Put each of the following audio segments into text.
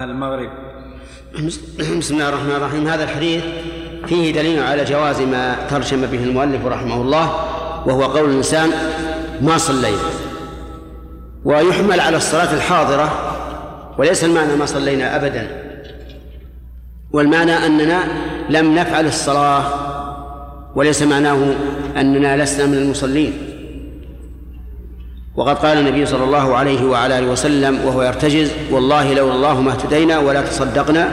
المغرب. بسم الله الرحمن الرحيم. هذا الحديث فيه دليل على جواز ما ترجم به المؤلف رحمه الله وهو قول الإنسان ما صلينا ويحمل على الصلاة الحاضرة وليس المعنى ما صلينا أبدا. والمعنى أننا لم نفعل الصلاة وليس معناه أننا لسنا من المصلين. وقد قال النبي صلى الله عليه وعلى آله وسلم وهو يرتجز والله لولا الله ما اهتدينا ولا تصدقنا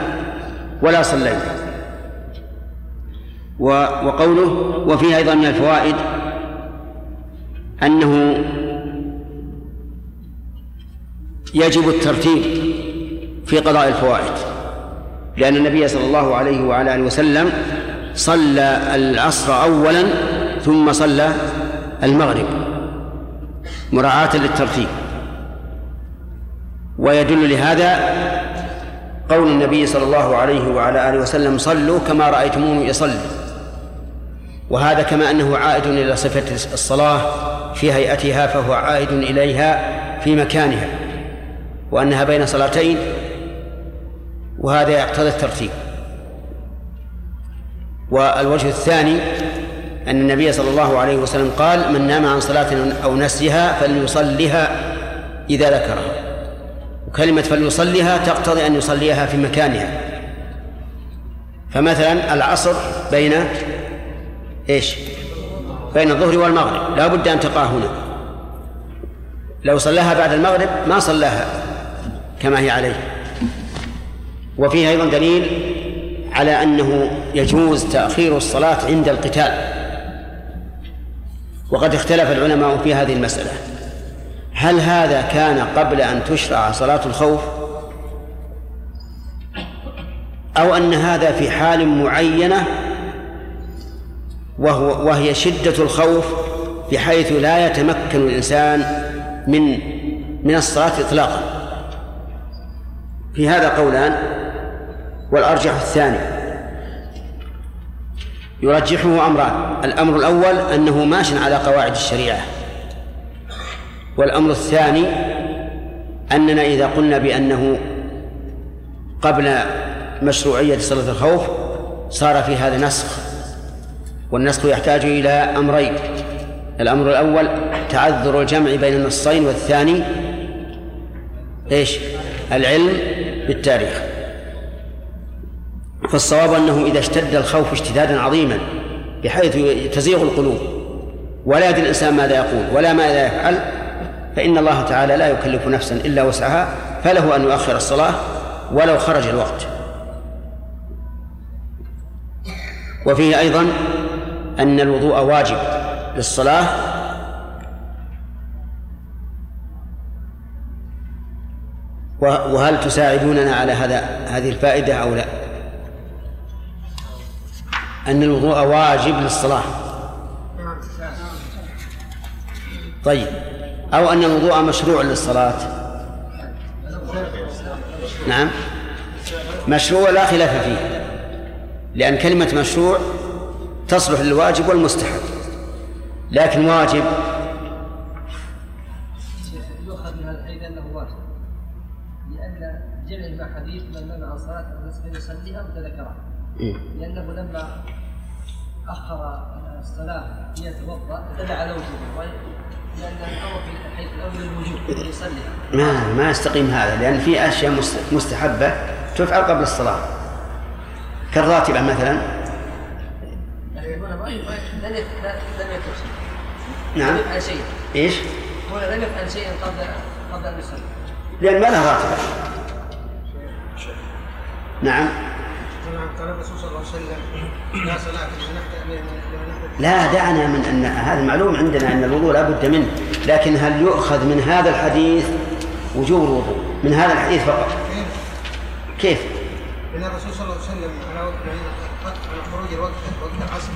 ولا صلينا. وقوله وفيه أيضا من الفوائد أنه يجب الترتيب في قضاء الفوائد لأن النبي صلى الله عليه وعلى آله وسلم صلى العصر أولا ثم صلى المغرب. مراعاة للترتيب. ويدل لهذا قول النبي صلى الله عليه وعلى آله وسلم صلوا كما رأيتموني يصلي. وهذا كما أنه عائد إلى صفة الصلاة في هيئتها فهو عائد إليها في مكانها وأنها بين صلاتين وهذا يقتضي الترتيب. والوجه الثاني أن النبي صلى الله عليه وسلم قال من نام عن صلاة أو نسيها فليصلها إذا ذكرها وكلمة فليصلها تقتضي أن يصليها في مكانها. فمثلا العصر بين إيش؟ بين الظهر والمغرب. لا بد أن تقع هنا. لو صلاها بعد المغرب ما صلاها كما هي عليه. وفيه أيضا دليل على أنه يجوز تأخير الصلاة عند القتال. وقد اختلف العلماء في هذه المسألة. هل هذا كان قبل أن تشرع صلاة الخوف؟ أو أن هذا في حال معينة وهو وهي شدة الخوف بحيث لا يتمكن الإنسان من من الصلاة إطلاقا. في هذا قولان والأرجح الثاني. يرجحه أمران. الأمر الأول أنه ماش على قواعد الشريعة. والأمر الثاني أننا إذا قلنا بأنه قبل مشروعية صلاة الخوف صار في هذا نسخ والنسخ يحتاج إلى أمرين. الأمر الأول تعذر الجمع بين النصين والثاني إيش؟ العلم بالتاريخ. فالصواب أنه إذا اشتد الخوف اشتدادا عظيما بحيث تزيغ القلوب. ولا يدري الإنسان ماذا يقول ولا ماذا يفعل فإن الله تعالى لا يكلف نفسا إلا وسعها فله أن يؤخر الصلاة ولو خرج الوقت. وفيه أيضا أن الوضوء واجب للصلاة. وهل تساعدوننا على هذا هذه الفائدة أو لا؟ أن الوضوء واجب للصلاة. طيب. أو أن الوضوء مشروع للصلاة. نعم. مشروع لا خلاف فيه. لأن كلمة مشروع تصلح للواجب والمستحب. لكن واجب يؤخذ من هذا الحديث أنه واجب. لأن جمع مع حديث من منع الصلاة الناس يصليها وتذكرها لأنه لما أخر الصلاة ليتوضا دل على وجوبه لأن الأمر في الحديث الأول الوجوب ما ما يستقيم هذا لأن في أشياء مستحبة تفعل قبل الصلاة. كالراتبة مثلا. يعني نعم. لم يفعل شيئا إيش؟ هنا لم يفعل شيئا قبل قبل أن يصلي. لأن ما لها راتبة. نعم. الرسول صلى الله عليه وسلم لا صلاة لا دعنا من أن هذا معلوم عندنا أن الوضوء لا بد منه. لكن هل يؤخذ من هذا الحديث وجوب الوضوء؟ من هذا الحديث فقط. كيف؟ لأن الرسول صلى الله عليه وسلم على يعني خروج الوقت وقت العصر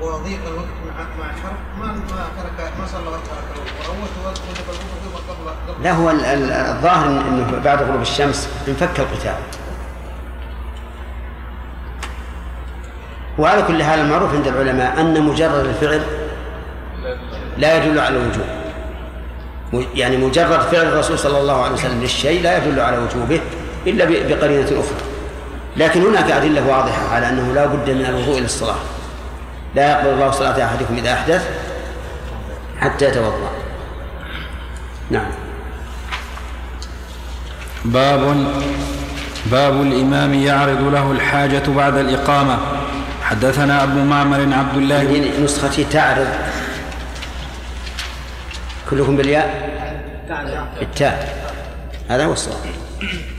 وضيق الوقت مع مع الحرب ما ما ترك ما صلى وقت ترك الوضوء وأول وقت وجب الوضوء قبل لا هو ال- ال- الظاهر أنه بعد غروب الشمس انفك القتال. وعلى كل حال المعروف عند العلماء أن مجرد الفعل لا يدل على الوجوب يعني مجرد فعل الرسول صلى الله عليه وسلم للشيء لا يدل على وجوبه إلا بقرينة أخرى. لكن هناك أدلة واضحة على أنه لا بد من الوضوء للصلاة لا يقبل الله صلاة أحدكم إذا أحدث حتى يتوضأ. نعم. باب باب الإمام يعرض له الحاجة بعد الإقامة. حدثنا أبو معمر عبد الله بن نسختي تعرض كلكم بالياء؟ التاء هذا هو الصواب.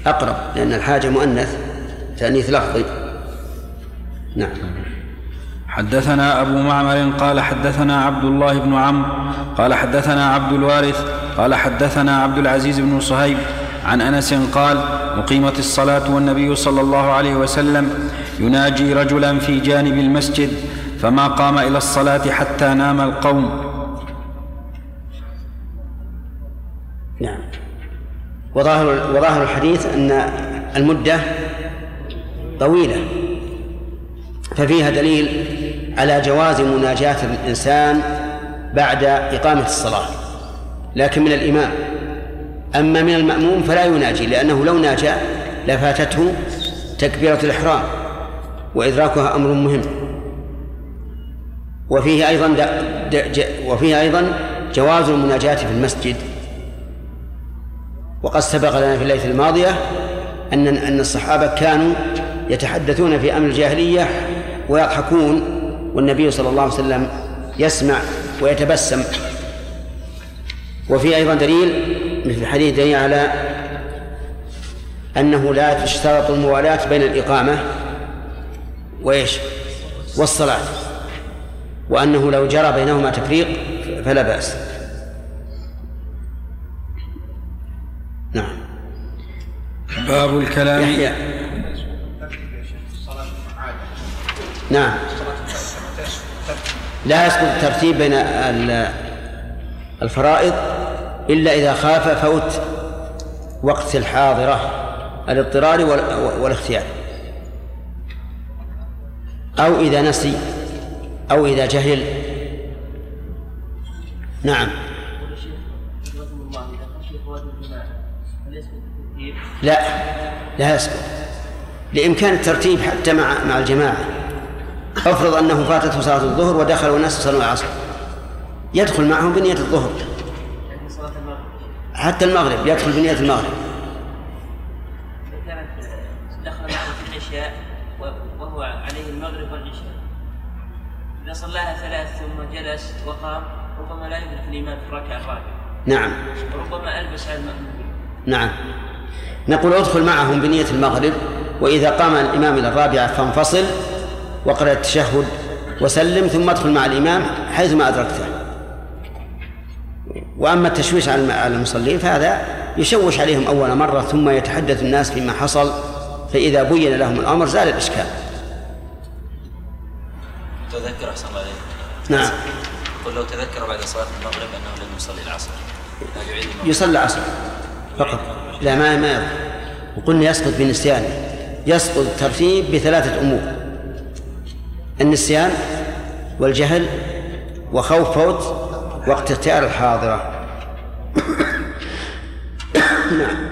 أقرب لأن الحاجة مؤنث تأنيث لفظي. نعم. حدثنا أبو معمر قال حدثنا عبد الله بن عمرو قال حدثنا عبد الوارث قال حدثنا عبد العزيز بن صهيب عن أنس قال اقيمت الصلاة والنبي صلى الله عليه وسلم يناجي رجلا في جانب المسجد فما قام إلى الصلاة حتى نام القوم. نعم. وظاهر وظاهر الحديث أن المدة طويلة ففيها دليل على جواز مناجاة الإنسان بعد إقامة الصلاة لكن من الإمام. أما من المأموم فلا يناجي لأنه لو ناجى لفاتته تكبيرة الإحرام. وإدراكها أمر مهم. وفيه أيضا وفيه أيضا جواز المناجاة في المسجد. وقد سبق لنا في الليلة الماضية أن أن الصحابة كانوا يتحدثون في أمر الجاهلية ويضحكون والنبي صلى الله عليه وسلم يسمع ويتبسم. وفي أيضا دليل مثل الحديث دليل على أنه لا تشترط الموالاة بين الإقامة وإيش؟ والصلاة. وأنه لو جرى بينهما تفريق فلا بأس. نعم. باب الكلام. يحيى. نعم. لا يسقط الترتيب بين الفرائض إلا إذا خاف فوت وقت الحاضرة الاضطرار والاختيار. أو إذا نسي أو إذا جهل. نعم. لا لا يسقط لإمكان الترتيب حتى مع مع الجماعة. افرض أنه فاتته صلاة الظهر ودخل والناس صلوا العصر. يدخل معهم بنية الظهر. حتى المغرب يدخل بنية المغرب. صلاها ثلاث ثم جلس وقام ربما لا يدرك الإمام في الركعة الرابعة نعم. وربما ألبس على المأمومين نعم. نقول ادخل معهم بنية المغرب وإذا قام الإمام إلى الرابعة فانفصل وقرأ التشهد وسلم ثم ادخل مع الإمام حيثما أدركته. وأما التشويش على المصلين فهذا يشوش عليهم أول مرة ثم يتحدث الناس فيما حصل فإذا بين لهم الأمر زال الإشكال. تذكر أحسن الله عليك نعم. قل لو تذكر بعد صلاة المغرب أنه لم يصلي العصر. لا يعيد المغرب. يصلي العصر فقط. لا ما ما وقلنا يسقط بنسيانه يسقط الترتيب بثلاثة أمور. النسيان والجهل وخوف فوت وقت اختيار الحاضرة. نعم.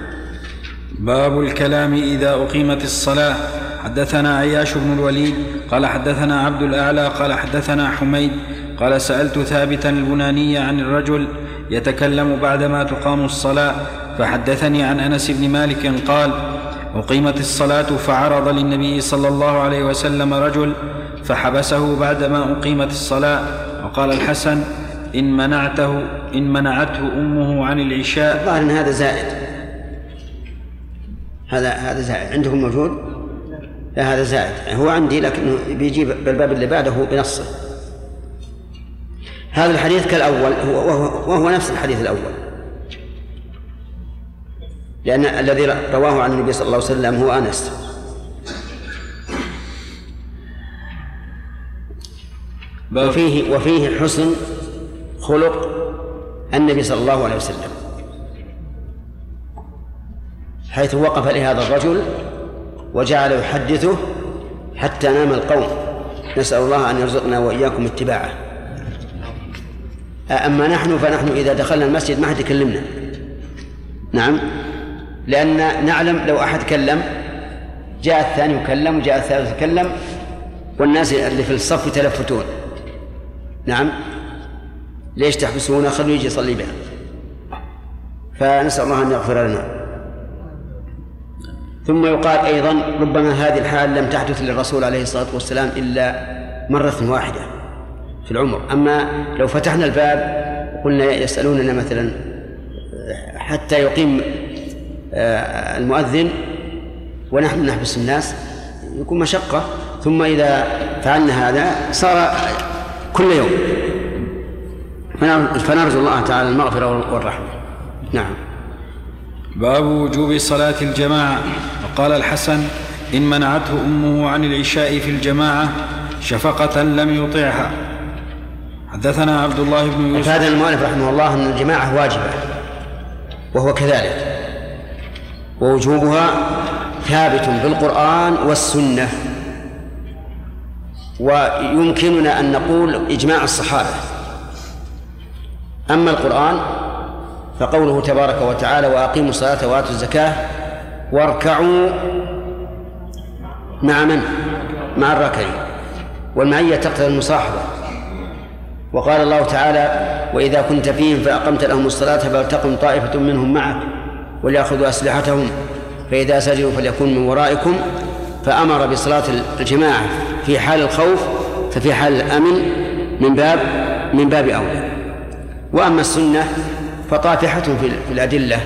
باب الكلام إذا أقيمت الصلاة. حدثنا عياش بن الوليد قال حدثنا عبد الأعلى قال حدثنا حميد قال سألت ثابتا البناني عن الرجل يتكلم بعدما تقام الصلاة فحدثني عن أنس بن مالك قال أقيمت الصلاة فعرض للنبي صلى الله عليه وسلم رجل فحبسه بعدما أقيمت الصلاة وقال الحسن إن منعته إن منعته أمه عن العشاء. الظاهر أن هذا زائد. هذا هذا زائد. عندكم موجود؟ لا هذا زائد. هو عندي لكنه بيجيب بالباب اللي بعده بنصه هذا الحديث كالأول وهو, وهو نفس الحديث الأول. لأن الذي رواه عن النبي صلى الله عليه وسلم هو أنس. وفيه وفيه حسن خلق النبي صلى الله عليه وسلم. حيث وقف لهذا الرجل وجعل يحدثه حتى نام القوم. نسأل الله أن يرزقنا وإياكم اتباعه. أما نحن فنحن إذا دخلنا المسجد ما حد يكلمنا. نعم. لأن نعلم لو أحد كلم جاء الثاني يكلم وجاء الثالث يتكلم والناس اللي في الصف يتلفتون. نعم. ليش تحبسونه خلوه يجي يصلي بنا فنسأل الله أن يغفر لنا. ثم يقال أيضا ربما هذه الحال لم تحدث للرسول عليه الصلاة والسلام إلا مرة واحدة في العمر. أما لو فتحنا الباب وقلنا يسألوننا مثلا حتى يقيم آه، المؤذن ونحن نحبس الناس يكون مشقة. ثم إذا فعلنا هذا صار كل يوم. فنرجو الله تعالى المغفرة والرحمة. نعم. باب وجوب صلاة الجماعة. وقال الحسن إن منعته أمه عن العشاء في الجماعة شفقة لم يطعها. حدثنا عبد الله بن يوسف. هذا المؤلف رحمه الله أن الجماعة واجبة وهو كذلك. ووجوبها ثابت بالقرآن والسنة. ويمكننا أن نقول إجماع الصحابة. أما القرآن فقوله تبارك وتعالى وأقيموا الصلاة وآتوا الزكاة واركعوا مع من؟ مع الراكعين. والمعية تقتضي المصاحبة. وقال الله تعالى وإذا كنت فيهم فأقمت لهم الصلاة فلتقم طائفة منهم معك وليأخذوا أسلحتهم. فإذا سجدوا فليكن من ورائكم. فأمر بصلاة الجماعة في حال الخوف ففي حال الأمن من باب من باب أولى. وأما السنة فطافحة في الأدلة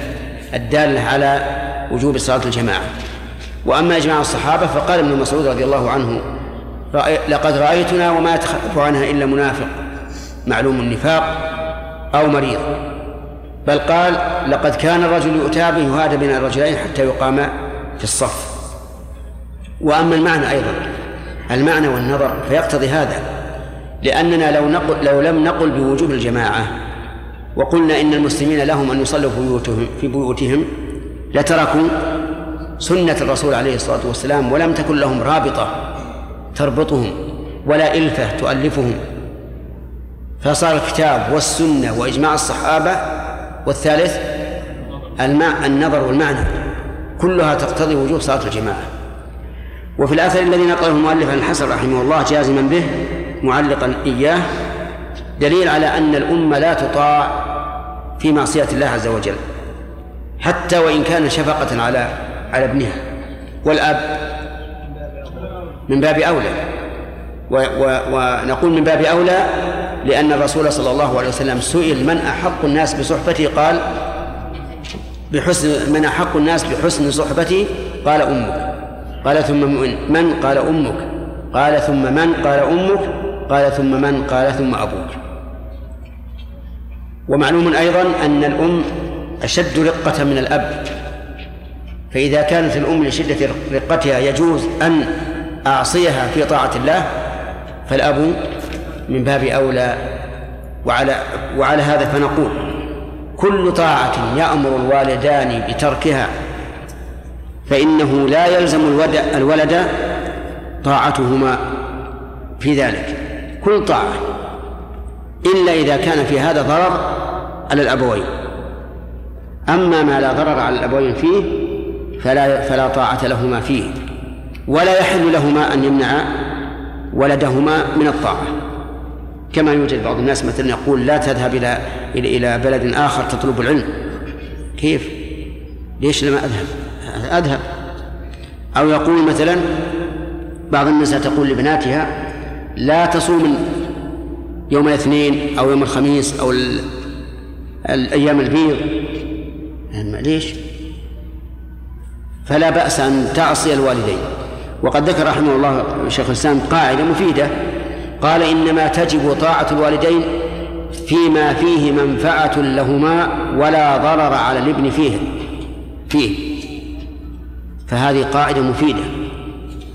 الدالة على وجوب صلاة الجماعة وأما إجماع الصحابة فقال ابن مسعود رضي الله عنه لقد رأيتنا وما يتخلف عنها إلا منافق معلوم النفاق أو مريض. بل قال لقد كان الرجل يؤتى به يهاد بين الرجلين حتى يقام في الصف. وأما المعنى أيضا المعنى والنظر فيقتضي هذا لأننا لو نقل لو لم نقل بوجوب الجماعة وقلنا إن المسلمين لهم أن يصلوا في بيوتهم في بيوتهم لتركوا سنة الرسول عليه الصلاة والسلام ولم تكن لهم رابطة تربطهم ولا إلفة تؤلفهم. فصار الكتاب والسنة وإجماع الصحابة والثالث الماء النظر والمعنى. كلها تقتضي وجوب صلاة الجماعة. وفي الأثر الذي نقله المؤلف عن الحسن رحمه الله جازما به معلقا إياه دليل على أن الأمة لا تطاع في معصية الله عز وجل. حتى وإن كان شفقة على على ابنها. والأب من باب أولى. و و ونقول من باب أولى لأن الرسول صلى الله عليه وسلم سئل من أحق الناس بصحبتي؟ قال بحسن من أحق الناس بحسن صحبتي؟ قال أمك. قال ثم من, قال أمك. قال ثم من؟ قال أمك. قال ثم من؟ قال ثم أبوك. ومعلوم أيضا أن الأم أشد رقة من الأب. فإذا كانت الأم لشدة رقتها يجوز أن أعصيها في طاعة الله فالأب من باب أولى. وعلى وعلى هذا فنقول كل طاعة يأمر الوالدان بتركها فإنه لا يلزم الولد طاعتهما في ذلك. كل طاعة إلا إذا كان في هذا ضرر على الأبوين أما ما لا ضرر على الأبوين فيه فلا فلا طاعة لهما فيه ولا يحل لهما أن يمنع ولدهما من الطاعة كما يوجد بعض الناس مثلا يقول لا تذهب إلى إلى بلد آخر تطلب العلم كيف؟ ليش لما أذهب؟ أذهب أو يقول مثلا بعض النساء تقول لبناتها لا تصوم يوم الاثنين أو يوم الخميس أو الأيام البيض. ليش؟ فلا بأس أن تعصي الوالدين. وقد ذكر رحمه الله شيخ الإسلام قاعدة مفيدة. قال إنما تجب طاعة الوالدين فيما فيه منفعة لهما ولا ضرر على الابن فيه فيه. فهذه قاعدة مفيدة.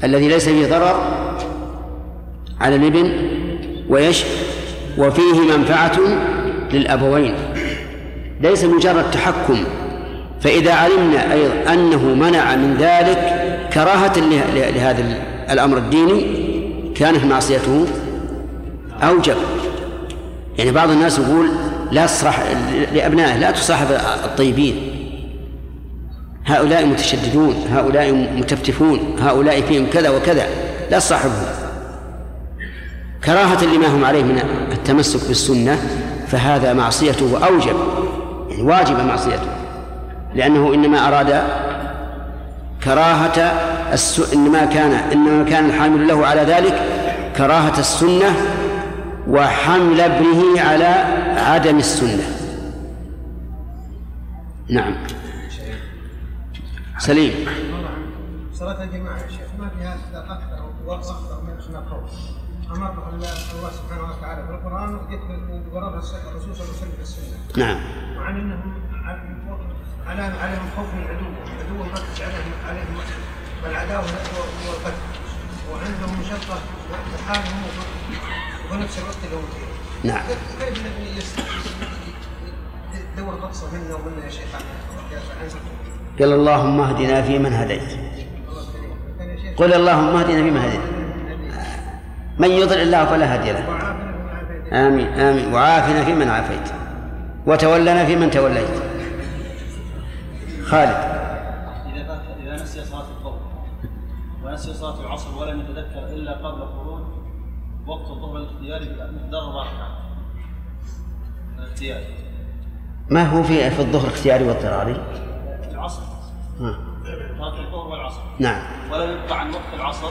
الذي ليس فيه ضرر على الابن ويش وفيه منفعة للأبوين. ليس مجرد تحكم. فإذا علمنا أيضا أنه منع من ذلك كراهة لهذا الأمر الديني كانت معصيته أوجب. يعني بعض الناس يقول لا تصرح لأبنائه لا تصاحب الطيبين. هؤلاء متشددون هؤلاء متفتفون هؤلاء فيهم كذا وكذا لا تصاحبهم. كراهة لما هم عليه من التمسك بالسنة فهذا معصيته أوجب يعني واجب معصيته لأنه إنما أراد كراهة الس... إنما كان إنما كان الحامل له على ذلك كراهة السنة وحمل ابنه على عدم السنة. نعم. سليم. صلاة الجماعة يا شيخ ما فيها أكثر من أمر الله سبحانه وتعالى في القرآن وقررها الرسول صلى الله عليه وسلم في السنة نعم. وعن أنهم على عليهم خوف من عدو. عدو مركز عليهم عليهم العداوة والقتل وعندهم مشقة حالهم ونفس الوقت لهم نعم. كيف يدور بقصة منا ومنا يا شيخ قال اللهم اهدنا فيمن هديت. قل اللهم اهدنا فيمن هديت. من يضل الله فلا هادي له. آمين آمين. وعافنا فيمن عافيت. وتولنا فيمن توليت. خالد. إذا إذا نسي صلاة الظهر ونسي صلاة العصر ولم يتذكر إلا قبل خروج وقت الظهر الاختياري أربع ركعات الاختياري. ما هو في في الظهر اختياري واضطراري؟ العصر. ها. صلاة الظهر والعصر. نعم. ولم يبقى عن وقت العصر.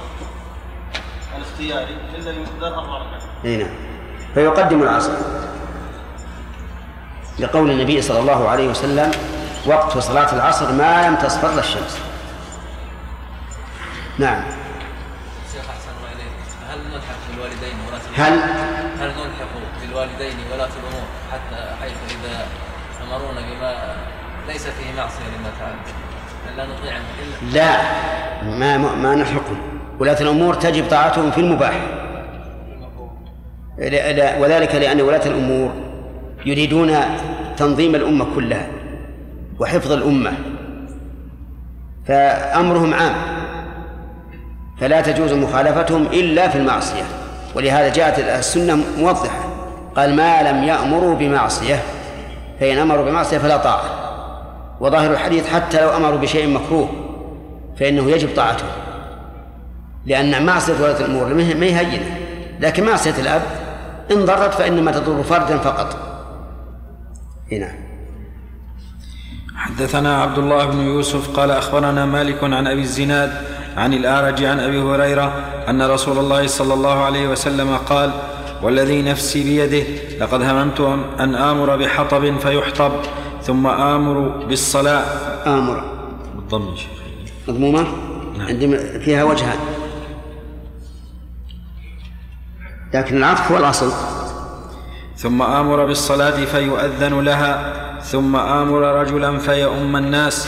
الاختياري إلا بمقدار أربع ركعات. إي نعم. فيقدم العصر لقول النبي صلى الله عليه وسلم وقت صلاة العصر ما لم تصفر الشمس. نعم. شيخ أحسن الله إليك. هل نلحق بالوالدين ولاة الأمور؟ هل؟ هل نلحق بالوالدين ولاة الأمور حتى حيث إذا امرونا بما ليس فيه معصية لله تعالى هل لا نطيعهم الا لا. ما ما نلحقهم ولاة الأمور تجب طاعتهم في المباح. وذلك لأن ولاة الأمور يريدون تنظيم الأمة كلها وحفظ الأمة. فأمرهم عام. فلا تجوز مخالفتهم إلا في المعصية. ولهذا جاءت السنة موضحة. قال ما لم يأمروا بمعصية فإن أمروا بمعصية فلا طاعة. وظاهر الحديث حتى لو أمروا بشيء مكروه فإنه يجب طاعته. لأن معصية ولاة الأمور ما هي هينة. لكن معصية الأب إن ضرت فإنما تضر فردا فقط. هنا حدثنا عبد الله بن يوسف قال أخبرنا مالك عن أبي الزناد عن الأعرج عن أبي هريرة أن رسول الله صلى الله عليه وسلم قال والذي نفسي بيده لقد هممت أن آمر بحطب فيحطب ثم آمر بالصلاة. آمر. بالضم يا شيخ. مضمومة؟ نعم. عندما فيها وجهان. لكن العطف هو الأصل. ثم آمر بالصلاة فيؤذن لها ثم آمر رجلا فيؤم الناس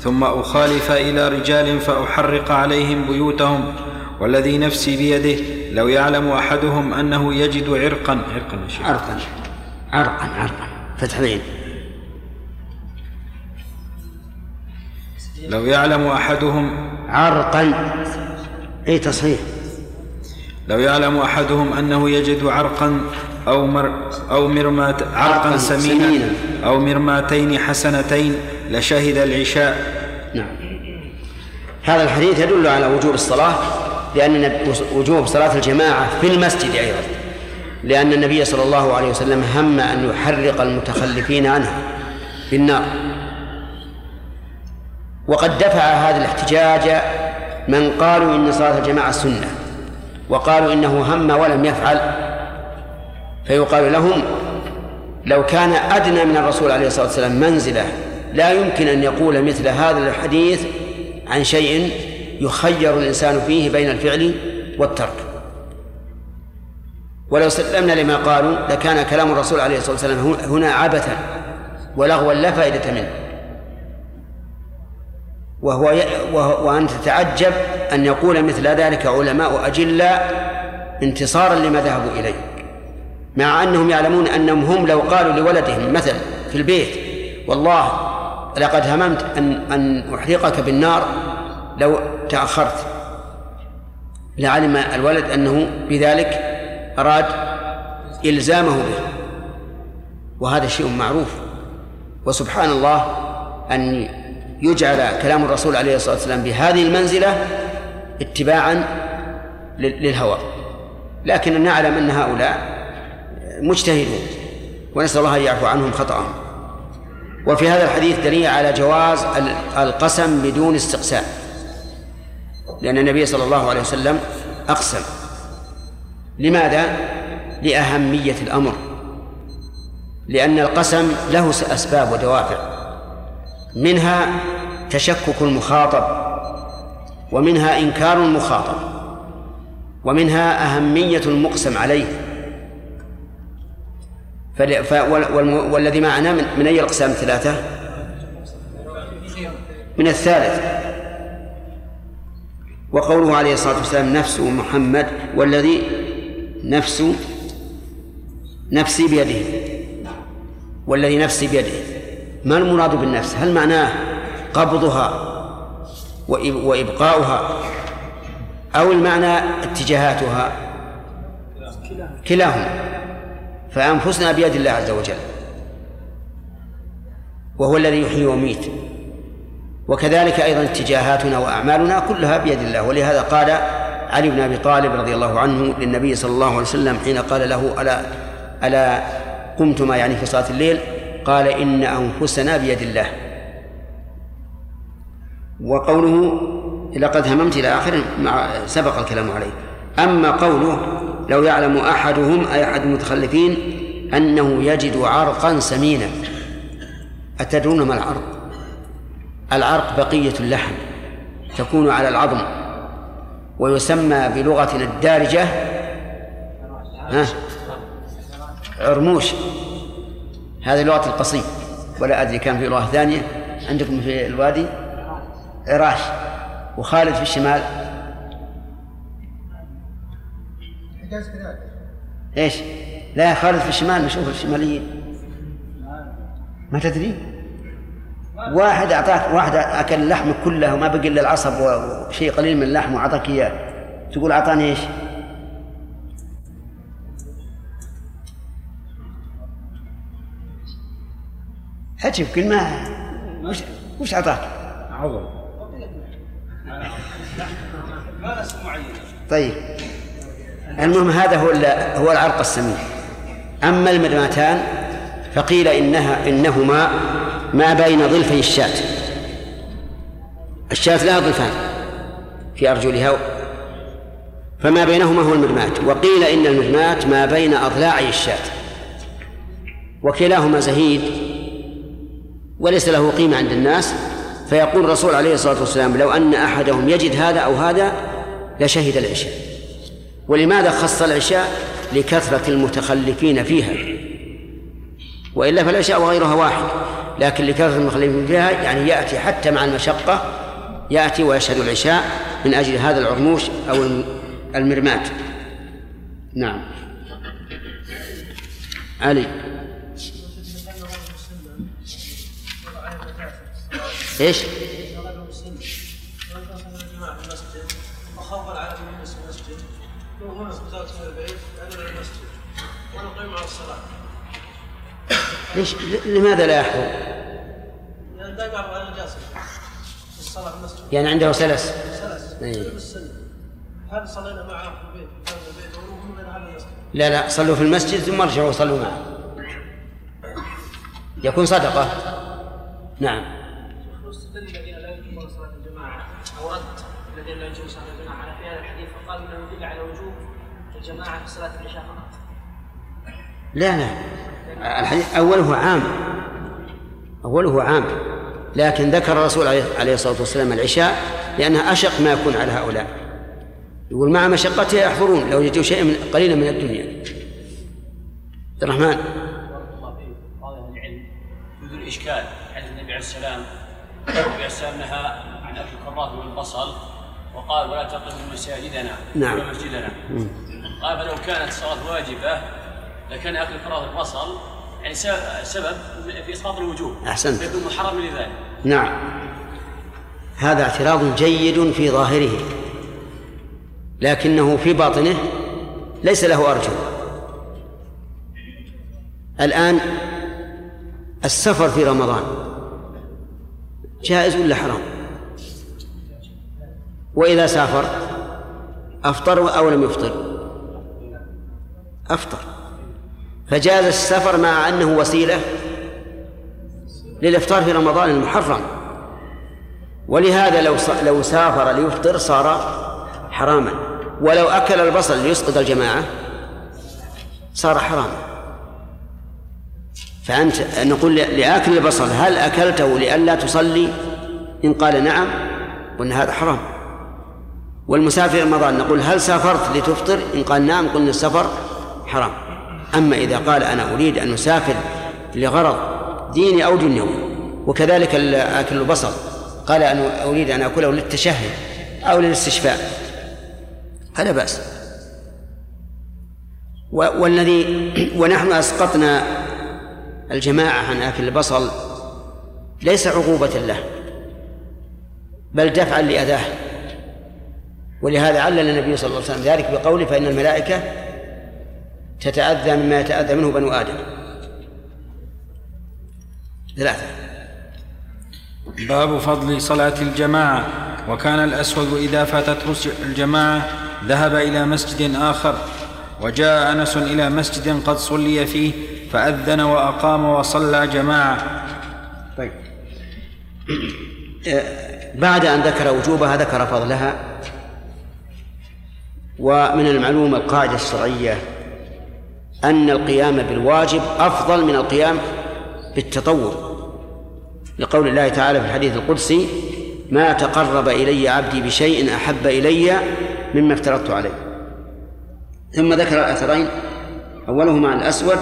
ثم أخالف إلى رجال فأحرق عليهم بيوتهم والذي نفسي بيده لو يعلم أحدهم أنه يجد عرقا. عرقا عرقا عرقا عرقا. فتح العين. لو يعلم أحدهم عرقا. أي تصحيح؟ لو يعلم أحدهم أنه يجد عرقا أو مر أو مرمات عرقا سمينا سمينا. أو مرماتين حسنتين لشهد العشاء. نعم. هذا الحديث يدل على وجوب الصلاة لأن وجوب صلاة الجماعة في المسجد أيضا. لأن النبي صلى الله عليه وسلم هم أن يحرق المتخلفين عنه بالنار. وقد دفع هذا الاحتجاج من قالوا إن صلاة الجماعة سنة. وقالوا إنه هم ولم يفعل. فيقال لهم لو كان أدنى من الرسول عليه الصلاة والسلام منزلة لا يمكن أن يقول مثل هذا الحديث عن شيء يخير الإنسان فيه بين الفعل والترك. ولو سلمنا لما قالوا لكان كلام الرسول عليه الصلاة والسلام هنا عبثا ولغوا لا فائدة منه. وهو وأن تتعجب أن يقول مثل ذلك علماء أجلاء انتصارا لما ذهبوا إليه مع أنهم يعلمون أنهم هم لو قالوا لولدهم مثلا في البيت والله لقد هممت أن أن أحرقك بالنار لو تأخرت. لعلم الولد أنه بذلك أراد إلزامه به وهذا شيء معروف. وسبحان الله أن يجعل كلام الرسول عليه الصلاة والسلام بهذه المنزلة اتباعا للهوى. لكن نعلم أن هؤلاء مجتهدون ونسأل الله أن يعفو عنهم خطأهم. وفي هذا الحديث دليل على جواز القسم بدون استقسام. لأن النبي صلى الله عليه وسلم أقسم. لماذا؟ لأهمية الأمر. لأن القسم له أسباب ودوافع. منها تشكك المخاطب. ومنها إنكار المخاطب ومنها أهمية المقسم عليه. والذي معنا من, من أي الأقسام؟ الثلاثة؟ من الثالث. وقوله عليه الصلاة والسلام نفس محمد والذي نفس نفسي بيده. والذي نفسي بيده. ما المراد بالنفس؟ هل معناه قبضها وإبقاؤها أو المعنى اتجاهاتها كلاهما فأنفسنا بيد الله عز وجل وهو الذي يحيي ويميت وكذلك أيضا اتجاهاتنا وأعمالنا كلها بيد الله ولهذا قال علي بن أبي طالب رضي الله عنه للنبي صلى الله عليه وسلم حين قال له ألا ألا قمتما يعني في صلاة الليل قال إن أنفسنا بيد الله وقوله لقد هممت إلى آخره مع سبق الكلام عليه. أما قوله لو يعلم أحدهم أي أحد المتخلفين أنه يجد عرقا سمينا. أتدرون ما العرق؟ العرق بقية اللحم تكون على العظم ويسمى بلغتنا الدارجة ها؟ عرموش. هذه لغة القصيم ولا أدري كان في لغة ثانية. عندكم في الوادي؟ عراش وخالد في الشمال إيش؟ لا خالد في الشمال نشوف الشماليين ما تدري؟ واحد أعطاك واحد أكل اللحم كله وما بقي إلا العصب وشيء قليل من اللحم وأعطاك إياه تقول أعطاني إيش؟ حجب كل ما وش وش أعطاك؟ طيب. المهم هذا هو هو العرق السمين أما المرماتان فقيل إنها إنهما ما بين ضلفي الشاة. الشاة لها ضلفان في أرجلها فما بينهما هو المرمات وقيل إن المرمات ما بين أضلاعي الشاة. وكلاهما زهيد وليس له قيمة عند الناس. فيقول الرسول عليه الصلاة والسلام لو أن أحدهم يجد هذا أو هذا لشهد العشاء. ولماذا خص العشاء لكثرة المتخلفين فيها؟ وإلا فالعشاء وغيرها واحد لكن لكثرة المتخلفين فيها يعني يأتي حتى مع المشقة يأتي ويشهد العشاء من أجل هذا العرموش أو المرمات. نعم. علي. إيش؟ الصلاة ليش؟ لماذا لا يحضر؟ لأن دائما أنا جالس في الصلاة في المسجد يعني عنده سلس. سلس أيه. هل صلينا معه في البيت؟ لا لا صلوا في المسجد ثم ارجعوا وصلوا معه. يكون صدقة. نعم. الذين لا رد الذين يجوزون صلاة الجماعة. على في هذا الحديث فقال يدل على وجوب الجماعة في صلاة العشاء فقط. لا لا. الحديث أوله عام. أوله عام. لكن ذكر الرسول عليه الصلاة والسلام العشاء لأنها أشق ما يكون على هؤلاء. يقول مع مشقتها يحضرون لو يجدوا شيئا من قليلا من الدنيا. عبد الرحمن. اشكال حديث النبي عليه السلام. النبي عليه نهى عن أكل الكرات والبصل وقال ولا تقربوا مساجدنا نعم. ولا مسجدنا. قال فلو كانت الصلاة واجبة لكان اكل الكرات والبصل يعني سبب في إسقاط الوجوب أحسنت. فيكون محرم لذلك. نعم. هذا اعتراض جيد في ظاهره. لكنه في باطنه ليس له ارجل الآن السفر في رمضان جائز ولا حرام؟ وإذا سافر أفطر أو لم يفطر؟ أفطر. فجاز السفر مع أنه وسيلة للإفطار في رمضان المحرم. ولهذا لو لو سافر ليفطر صار حراما. ولو أكل البصل ليسقط الجماعة صار حراما. فأنت نقول لآكل البصل هل أكلته لئلا تصلي؟ إن قال نعم قلنا هذا حرام. والمسافر رمضان نقول هل سافرت لتفطر؟ إن قال نعم قلنا السفر حرام. أما إذا قال أنا أريد أن أسافر لغرض ديني أو دنيوي وكذلك آكل البصل قال أنا أريد أن أكله للتشهي أو للاستشفاء فلا بأس. والذي ونحن أسقطنا الجماعة عن آكل البصل ليس عقوبة له بل دفعا لأذاه. ولهذا علل النبي صلى الله عليه وسلم ذلك بقوله فإن الملائكة تتأذى مما يتأذى منه بنو آدم. ثلاثة. باب فضل صلاة الجماعة. وكان الأسود إذا فاتته الجماعة ذهب إلى مسجد آخر وجاء أنس إلى مسجد قد صلي فيه فأذن وأقام وصلى جماعة. طيب. بعد أن ذكر وجوبها ذكر فضلها. ومن المعلوم القاعدة الشرعية أن القيام بالواجب أفضل من القيام بالتطوع. لقول الله تعالى في الحديث القدسي ما تقرب إلي عبدي بشيء أحب إلي مما افترضت عليه. ثم ذكر الأثرين أولهما الأسود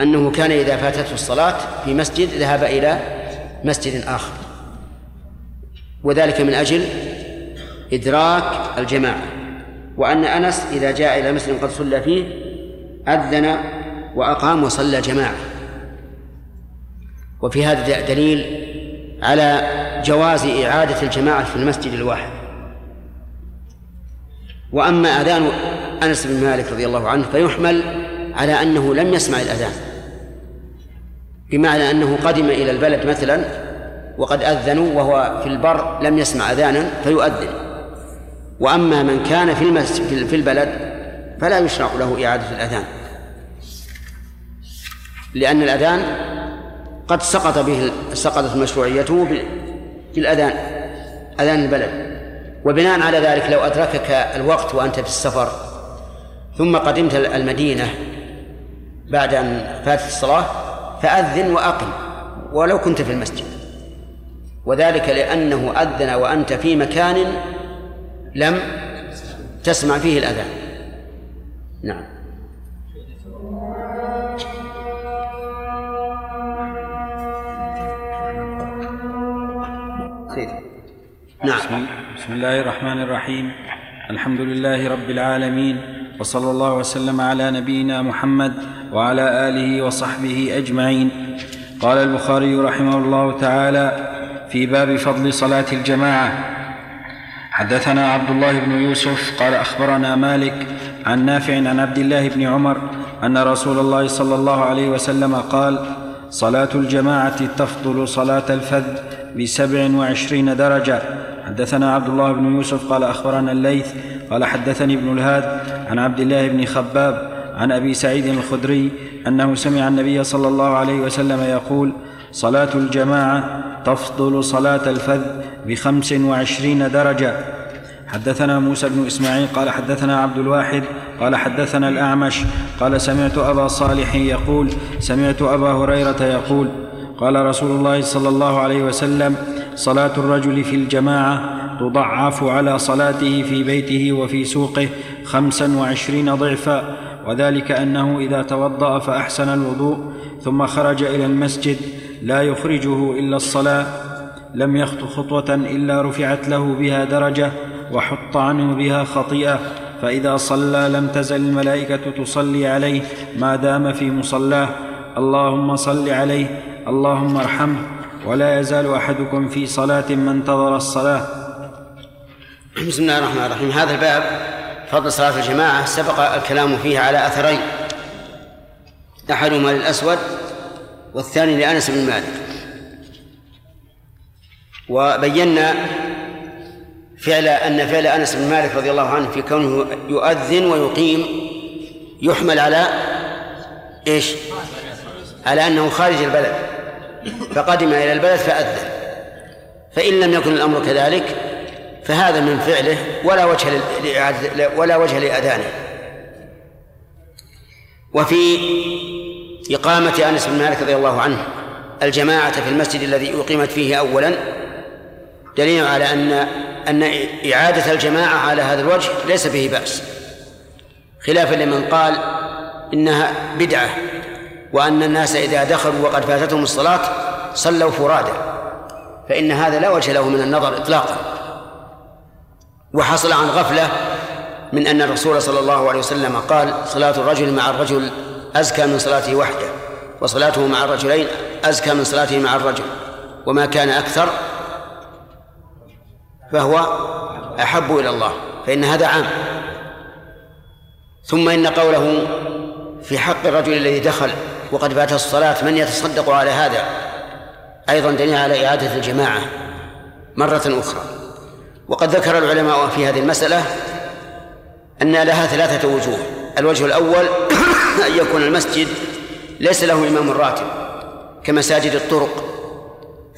أنه كان إذا فاتته الصلاة في مسجد ذهب إلى مسجد آخر. وذلك من أجل إدراك الجماعة. وأن أنس إذا جاء إلى مسجد قد صلى فيه أذن وأقام وصلى جماعة. وفي هذا دليل على جواز إعادة الجماعة في المسجد الواحد. وأما أذان أنس بن مالك رضي الله عنه فيحمل على أنه لم يسمع الأذان. بمعنى أنه قدم إلى البلد مثلا وقد أذنوا وهو في البر لم يسمع أذانا فيؤذن. وأما من كان في المسجد في البلد فلا يشرع له إعادة الأذان. لأن الأذان قد سقط به سقطت مشروعيته بالأذان أذان البلد. وبناء على ذلك لو أدركك الوقت وأنت في السفر ثم قدمت المدينة بعد أن فاتت الصلاة فأذن وأقم ولو كنت في المسجد. وذلك لأنه أذن وأنت في مكان لم تسمع فيه الأذان. نعم. نعم. بسم الله الرحمن الرحيم. الحمد لله رب العالمين وصلى الله وسلم على نبينا محمد وعلى آله وصحبه أجمعين. قال البخاري رحمه الله تعالى في باب فضل صلاة الجماعة حدثنا عبد الله بن يوسف قال أخبرنا مالك عن نافع عن عبد الله بن عمر أن رسول الله صلى الله عليه وسلم قال صلاة الجماعة تفضل صلاة الفذ بسبع وعشرين درجة. حدثنا عبد الله بن يوسف قال أخبرنا الليث قال حدثني ابن الهاد عن عبد الله بن خباب عن أبي سعيد الخدري أنه سمع النبي صلى الله عليه وسلم يقول صلاة الجماعة تفضل صلاة الفذ بخمس وعشرين درجة. حدثنا موسى بن إسماعيل قال حدثنا عبد الواحد قال حدثنا الأعمش قال سمعت أبا صالح يقول سمعت أبا هريرة يقول قال رسول الله صلى الله عليه وسلم صلاة الرجل في الجماعة تضعف على صلاته في بيته وفي سوقه خمسا وعشرين ضعفا وذلك أنه إذا توضأ فأحسن الوضوء ثم خرج إلى المسجد لا يخرجه إلا الصلاة لم يخط خطوة إلا رفعت له بها درجة وحط عنه بها خطيئة فإذا صلى لم تزل الملائكة تصلي عليه ما دام في مصلاه اللهم صل عليه اللهم ارحمه ولا يزال أحدكم في صلاة ما انتظر الصلاة. بسم الله الرحمن الرحيم. هذا الباب فضل صلاة الجماعة سبق الكلام فيه على أثرين. أحدهما للأسود والثاني لأنس بن مالك. وبينا فعل أن فعل أنس بن مالك رضي الله عنه في كونه يؤذن ويقيم يحمل على إيش؟ على أنه خارج البلد. فقدم إلى البلد فأذن. فإن لم يكن الأمر كذلك فهذا من فعله ولا وجه ولا وجه لأذانه. وفي إقامة أنس بن مالك رضي الله عنه الجماعة في المسجد الذي أقيمت فيه أولا دليل على أن أن إعادة الجماعة على هذا الوجه ليس فيه بأس. خلافا لمن قال إنها بدعة. وأن الناس إذا دخلوا وقد فاتتهم الصلاة صلوا فرادى فإن هذا لا وجه له من النظر إطلاقا. وحصل عن غفلة من أن الرسول صلى الله عليه وسلم قال صلاة الرجل مع الرجل أزكى من صلاته وحده وصلاته مع الرجلين أزكى من صلاته مع الرجل وما كان أكثر فهو أحب إلى الله فإن هذا عام. ثم إن قوله في حق الرجل الذي دخل وقد فات الصلاة من يتصدق على هذا؟ أيضا دليل على إعادة الجماعة مرة أخرى. وقد ذكر العلماء في هذه المسألة أن لها ثلاثة وجوه. الوجه الأول أن يكون المسجد ليس له إمام راتب كمساجد الطرق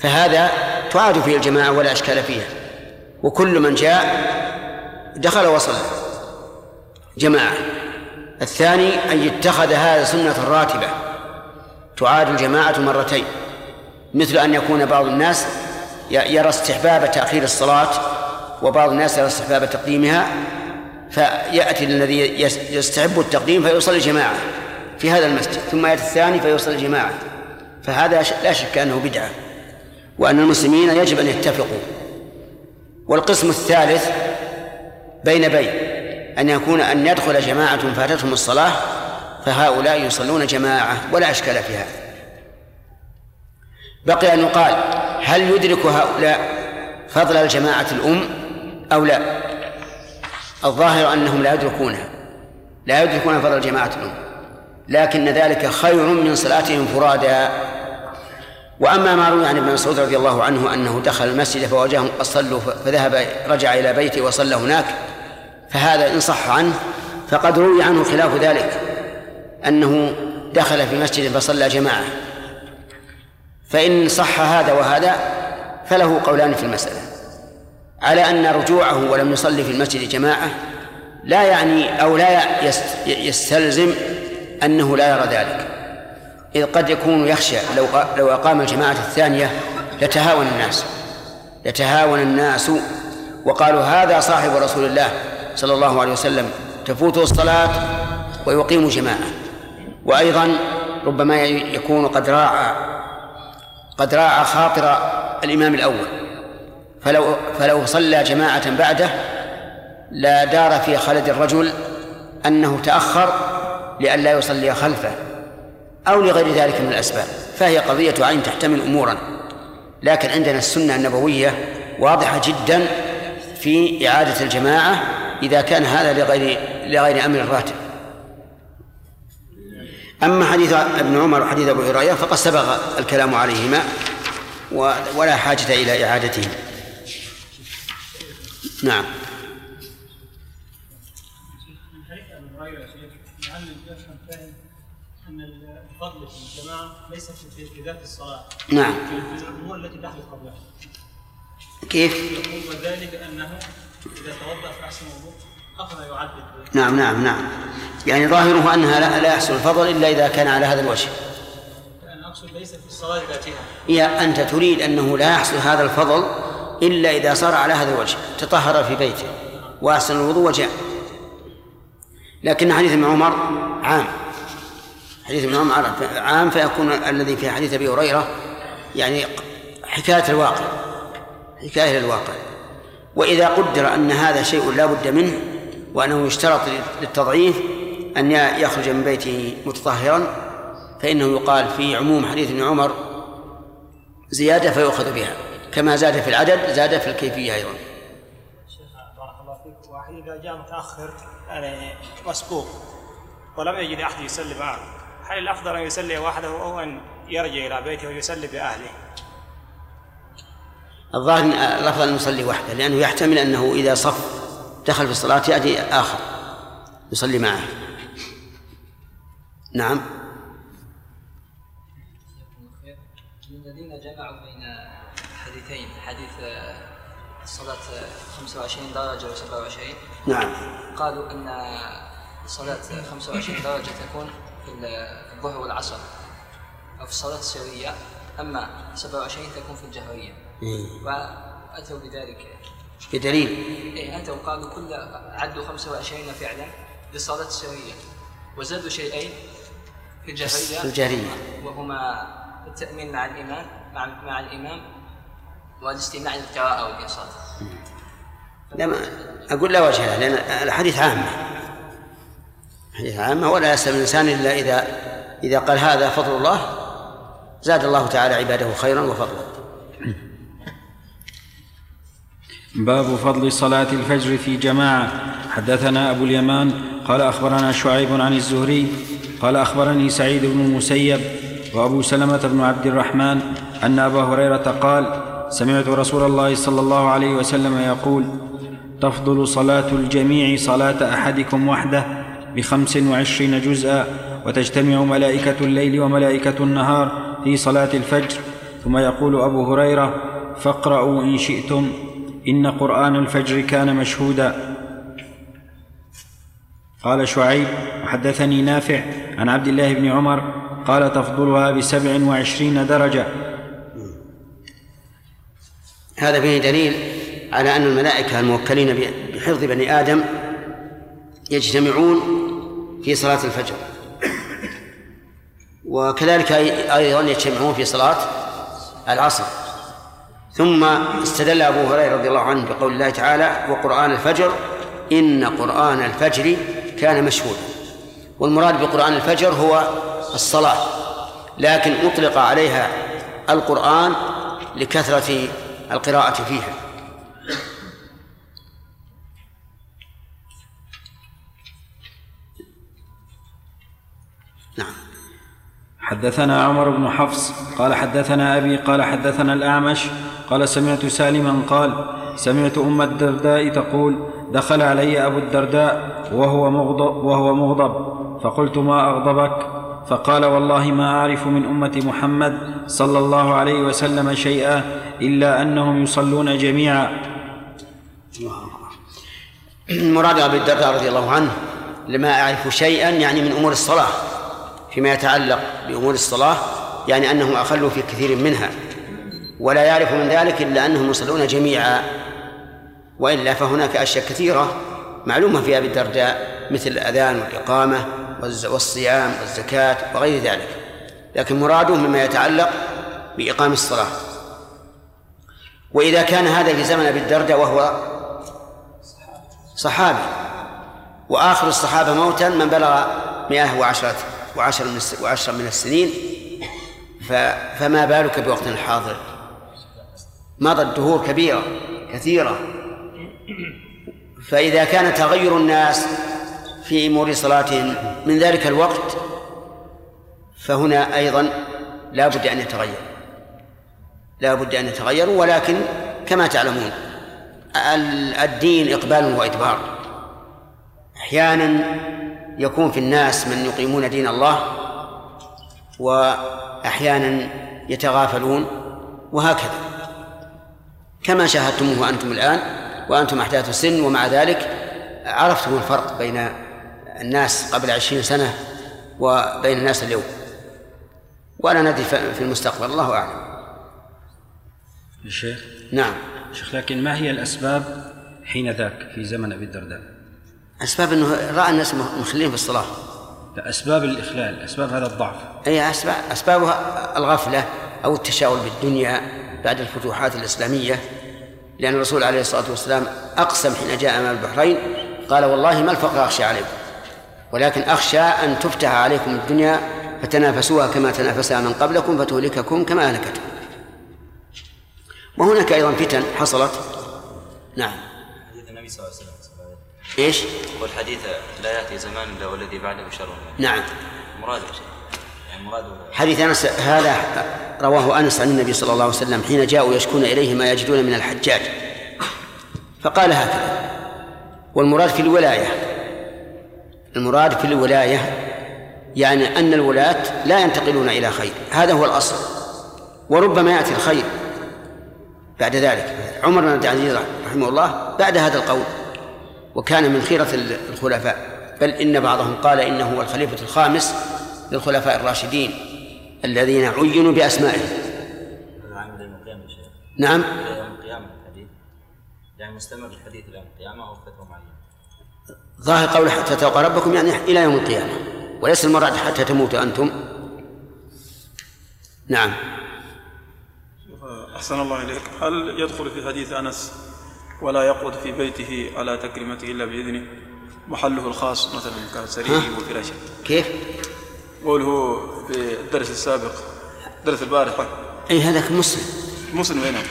فهذا تعاد فيه الجماعة ولا أشكال فيها. وكل من جاء دخل وصلى. جماعة. الثاني أن يتخذ هذا سنة راتبة تعاد الجماعة مرتين مثل أن يكون بعض الناس يرى استحباب تأخير الصلاة وبعض الناس يرى استحباب تقديمها فيأتي الذي يستحب التقديم فيصلي جماعة في هذا المسجد ثم يأتي الثاني فيصلي جماعة فهذا لا شك أنه بدعة وأن المسلمين يجب أن يتفقوا. والقسم الثالث بين بين أن يكون أن يدخل جماعة فاتتهم الصلاة فهؤلاء يصلون جماعة ولا أشكال في هذا. بقي أن يقال هل يدرك هؤلاء فضل الجماعة الأم أو لا؟ الظاهر أنهم لا يدركونها لا يدركون فضل جماعة الأم لكن ذلك خير من صلاتهم فرادا وأما ما روي عن ابن مسعود رضي الله عنه أنه دخل المسجد فوجههم قد صلوا فذهب رجع إلى بيته وصلى هناك فهذا إن صح عنه فقد روي عنه خلاف ذلك. أنه دخل في مسجد فصلى جماعة. فإن صح هذا وهذا فله قولان في المسألة. على أن رجوعه ولم يصلي في المسجد جماعة لا يعني أو لا يستلزم أنه لا يرى ذلك. إذ قد يكون يخشى لو لو أقام الجماعة الثانية لتهاون الناس. يتهاون الناس وقالوا هذا صاحب رسول الله صلى الله عليه وسلم. تفوته الصلاة ويقيم جماعة. وأيضا ربما يكون قد راعى قد راعى خاطر الإمام الأول. فلو فلو صلى جماعة بعده لا دار في خلد الرجل أنه تأخر لئلا يصلي خلفه أو لغير ذلك من الأسباب. فهي قضية عين تحتمل أمورا. لكن عندنا السنة النبوية واضحة جدا في إعادة الجماعة إذا كان هذا لغير لغير أمر الراتب. أما حديث ابن عمر وحديث أبو هريرة فقد سبق الكلام عليهما ولا حاجة إلى إعادتهما نعم. الفضل في الجماعه ليس في ذات الصلاه نعم. في الأمور التي تحدث قبلها كيف؟ أنه إذا توضأ في احسن وضوء نعم نعم نعم. يعني ظاهره أنها لا, لا يحصل الفضل إلا إذا كان على هذا الوجه. أقصد ليس في الصلاة ذاتها. هي أنت تريد أنه لا يحصل هذا الفضل إلا إذا صار على هذا الوجه. تطهر في بيته. وأحسن الوضوء وجاء. لكن حديث ابن عمر عام. حديث ابن عمر عام فيكون الذي في حديث أبي هريرة يعني حكاية الواقع. حكاية الواقع وإذا قدر أن هذا شيء لا بد منه وأنه يشترط للتضعيف أن يخرج من بيته متطهرا فإنه يقال في عموم حديث ابن عمر زيادة فيؤخذ بها كما زاد في العدد زاد في الكيفية أيضا شيخ بارك الله فيك واحد إذا جاء متأخر يعني مسبوق ولم يجد أحد يصلي معه هل الأفضل أن يصلي وحده أو أن يرجع إلى بيته ويصلي بأهله؟ الظاهر أن الأفضل أن يصلي وحده لأنه يحتمل أنه إذا صف دخل في الصلاة يأتي آخر يصلي معه. نعم. الذين جمعوا بين الحديثين حديث الصلاة 25 درجة و27 نعم. قالوا أن صلاة 25 درجة تكون في الظهر والعصر أو في الصلاة السرية أما 27 تكون في الجهرية. وأتوا بذلك. بدليل إيه أتوا قالوا كل عدوا 25 فعلا للصلاة السرية وزادوا شيئين في الجهرية في الجهرية. وهما التأمين مع الإمام مع, مع الإمام والاستماع للقراءة والإنصات لا ما أقول لا وجه له لأن الحديث عامة. حديث عامة ولا يسلم الإنسان إلا إذا إذا قال هذا فضل الله زاد الله تعالى عباده خيرا وفضلا. باب فضل صلاة الفجر في جماعة. حدثنا أبو اليمان قال أخبرنا شعيب عن الزهري قال أخبرني سعيد بن المسيب وأبو سلمة بن عبد الرحمن أن أبا هريرة قال سمعت رسول الله صلى الله عليه وسلم يقول تفضل صلاة الجميع صلاة أحدكم وحده بخمس وعشرين جزءا وتجتمع ملائكة الليل وملائكة النهار في صلاة الفجر. ثم يقول أبو هريرة فاقرأوا إن شئتم. إن قرآن الفجر كان مشهودا. قال شعيب وحدثني نافع عن عبد الله بن عمر قال تفضلها بسبع وعشرين درجة. هذا فيه دليل على أن الملائكة الموكلين بحفظ بني آدم يجتمعون في صلاة الفجر. وكذلك أيضا يجتمعون في صلاة العصر. ثم استدل أبو هريرة رضي الله عنه بقول الله تعالى وقرآن الفجر إن قرآن الفجر كان مشهودا. والمراد بقرآن الفجر هو الصلاة لكن أطلق عليها القرآن لكثرة القراءة فيها. نعم. حدثنا عمر بن حفص قال حدثنا أبي قال حدثنا الأعمش قال سمعت سالما قال سمعت أم الدرداء تقول دخل علي أبو الدرداء وهو مغضب, وهو مغضب. فقلت ما أغضبك؟ فقال والله ما أعرف من أمة محمد صلى الله عليه وسلم شيئا إلا أنهم يصلون جميعا. المراد أبي الدرداء رضي الله عنه لما أعرف شيئا يعني من أمور الصلاة فيما يتعلق بأمور الصلاة يعني أنهم أخلوا في كثير منها. ولا يعرف من ذلك إلا أنهم يصلون جميعا. وإلا فهناك أشياء كثيرة معلومة في أبي الدرداء مثل الأذان والإقامة والصيام والزكاة وغير ذلك. لكن مراده مما يتعلق بإقام الصلاة. وإذا كان هذا في زمن أبي الدرداء وهو صحابي. وآخر الصحابة موتا من بلغ مئة وعشرة وعشر من السنين فما بالك بوقت الحاضر مضت دهور كبيرة كثيرة. فإذا كان تغير الناس في أمور صلاتهم من ذلك الوقت فهنا أيضا لا بد أن يتغير. لا بد أن يتغيروا ولكن كما تعلمون الدين إقبال وإدبار. أحيانا يكون في الناس من يقيمون دين الله وأحيانا يتغافلون وهكذا. كما شاهدتموه أنتم الآن وأنتم أحداث السن ومع ذلك عرفتم الفرق بين الناس قبل عشرين سنة وبين الناس اليوم. ولا ندري في المستقبل الله أعلم. الشيخ؟ نعم. شيخ لكن ما هي الأسباب حين ذاك في زمن أبي الدرداء؟ أسباب أنه رأى الناس مخلين في الصلاة. لا أسباب الإخلال أسباب هذا الضعف. أي أسباب أسبابها الغفلة أو التشاؤل بالدنيا بعد الفتوحات الإسلامية. لأن الرسول عليه الصلاة والسلام أقسم حين جاء أمام البحرين قال والله ما الفقر أخشى عليكم ولكن أخشى أن تفتح عليكم الدنيا فتنافسوها كما تنافسها من قبلكم فتهلككم كما أهلكتهم وهناك أيضا فتن حصلت. نعم. حديث النبي صلى الله عليه وسلم. إيش؟ والحديث لا يأتي زمان إلا والذي بعده شر. نعم. مراد شيخ حديث أنس هذا رواه أنس عن النبي صلى الله عليه وسلم حين جاءوا يشكون إليه ما يجدون من الحجاج. فقال هكذا والمراد في الولاية المراد في الولاية يعني أن الولاة لا ينتقلون إلى خير هذا هو الأصل وربما يأتي الخير بعد ذلك. عمر بن عبد العزيز رحمه الله بعد هذا القول وكان من خيرة الخلفاء بل إن بعضهم قال إنه هو الخليفة الخامس للخلفاء الراشدين الذين عينوا بأسمائهم. نعم القيامة الحديث. يعني مستمر الحديث إلى يوم القيامة أو فترة معينة؟ ظاهر قول حتى تلقى ربكم يعني إلى يوم القيامة. وليس المراد حتى تموتوا أنتم. نعم. أحسن الله إليك. هل يدخل في حديث أنس ولا يقعد في بيته على تكريمته إلا بإذنه؟ محله الخاص مثلا كسريره وفراشه. كيف؟ قوله في الدرس السابق درس البارحة أي هذاك مسلم. مسلم هنا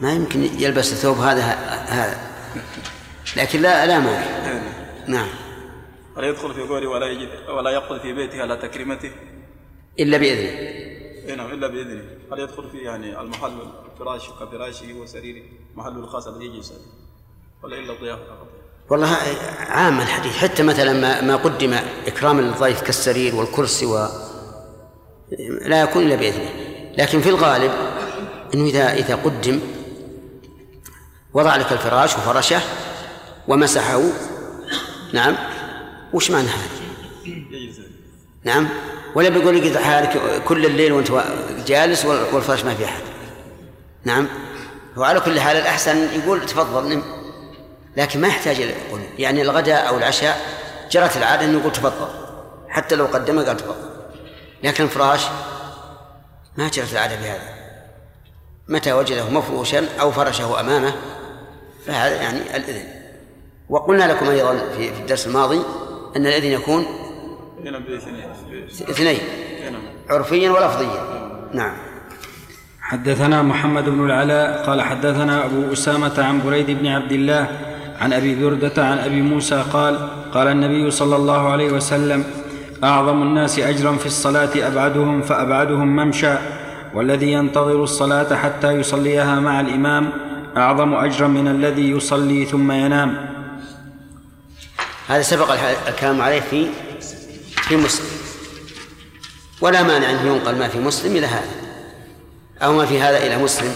ما يمكن يلبس الثوب هذا هذا لكن لا لا مانع. نعم. هل يدخل في قوله ولا يجد ولا يقعد في بيته على تكريمته؟ إلا بإذنه. أي نعم إلا بإذنه. هل يدخل في يعني المحل الفراش كفراشه وسريره محله الخاص الذي يجلس ولا إلا الضيافة فقط. والله عام الحديث. حتى مثلا ما قدم إكراما للضيف كالسرير والكرسي و لا يكون إلا بإذنه. لكن في الغالب أنه إذا إذا قدم وضع لك الفراش وفرشه ومسحه نعم وش معنى هذا؟ نعم ولا بيقول لك حالك كل الليل وأنت جالس والفراش ما في احد نعم هو على كل حال الأحسن يقول تفضل نم لكن ما يحتاج إلى يقول. يعني الغداء أو العشاء جرت العادة إنه يقول تفضل. حتى لو قدمه قال تفضل. لكن الفراش ما جرت العادة بهذا. متى وجده مفروشا أو فرشه أمامه فهذا يعني الإذن. وقلنا لكم أيضا في الدرس الماضي أن الإذن يكون اثنين. عرفيا ولفظيا. نعم. حدثنا محمد بن العلاء قال حدثنا أبو أسامة عن بريد بن عبد الله عن أبي بردة عن أبي موسى قال قال النبي صلى الله عليه وسلم أعظم الناس أجرا في الصلاة أبعدهم فأبعدهم ممشى والذي ينتظر الصلاة حتى يصليها مع الإمام أعظم أجرا من الذي يصلي ثم ينام. هذا سبق الكلام عليه في في مسلم. ولا مانع أن ينقل ما في مسلم إلى هذا أو ما في هذا إلى مسلم.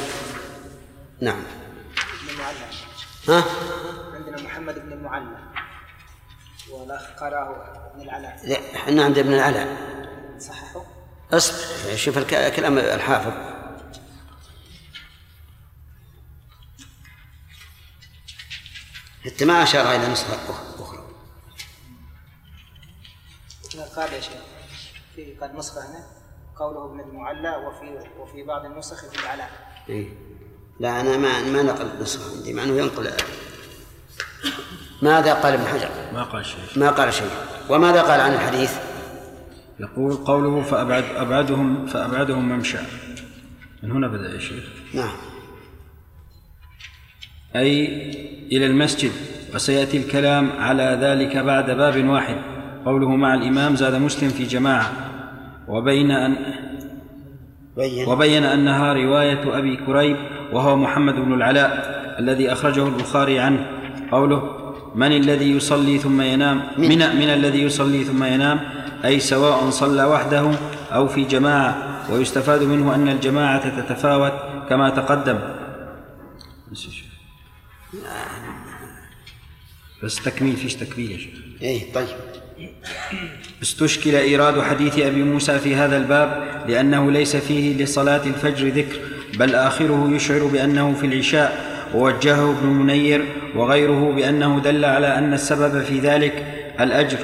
نعم. ها؟ والاخ قراه ابن العلاء. لا إحنا عند ابن العلاء. صححه أصبر شوف الك- كلام الحافظ. حتى ما أشار إلى نسخة أخ- أخرى. قال يا شيخ. في قد نسخة هنا. قوله ابن المعلى وفي وفي بعض النسخ ابن العلاء. إيه. لا أنا ما ما نقل نسخة عندي مع أنه ينقل ماذا قال ابن حجر؟ ما قال شيء ما قال شيء وماذا قال عن الحديث؟ يقول قوله فأبعد أبعدهم فأبعدهم ممشى. من هنا بدأ يا شيخ. نعم. أي إلى المسجد وسيأتي الكلام على ذلك بعد باب واحد. قوله مع الإمام زاد مسلم في جماعة. وبين أن بين. وبين أنها رواية أبي كريب وهو محمد بن العلاء الذي أخرجه البخاري عنه. قوله من الذي يصلي ثم ينام؟ من, من الذي يصلي ثم ينام؟ أي سواء صلى وحده أو في جماعة. ويستفاد منه أن الجماعة تتفاوت كما تقدم. بس تكميل فيش تكميل يا شيخ. إيه طيب. استشكل إيراد حديث أبي موسى في هذا الباب لأنه ليس فيه لصلاة الفجر ذكر بل آخره يشعر بأنه في العشاء. ووجهه ابن منير وغيره بأنه دل على أن السبب في ذلك الأجر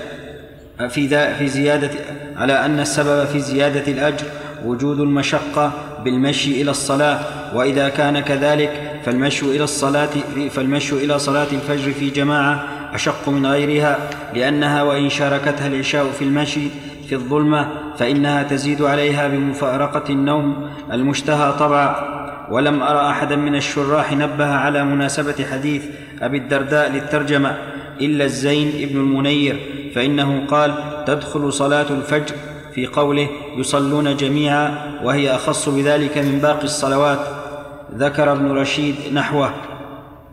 في في زيادة على أن السبب في زيادة الأجر وجود المشقة بالمشي إلى الصلاة وإذا كان كذلك فالمشي إلى الصلاة فالمشي إلى صلاة الفجر في جماعة أشق من غيرها لأنها وإن شاركتها العشاء في المشي في الظلمة فإنها تزيد عليها بمفارقة النوم المشتهى طبعا. ولم أرى أحدا من الشراح نبه على مناسبة حديث أبي الدرداء للترجمة إلا الزين ابن المنير فإنه قال تدخل صلاة الفجر في قوله يصلون جميعا وهي أخص بذلك من باقي الصلوات. ذكر ابن رشيد نحوه.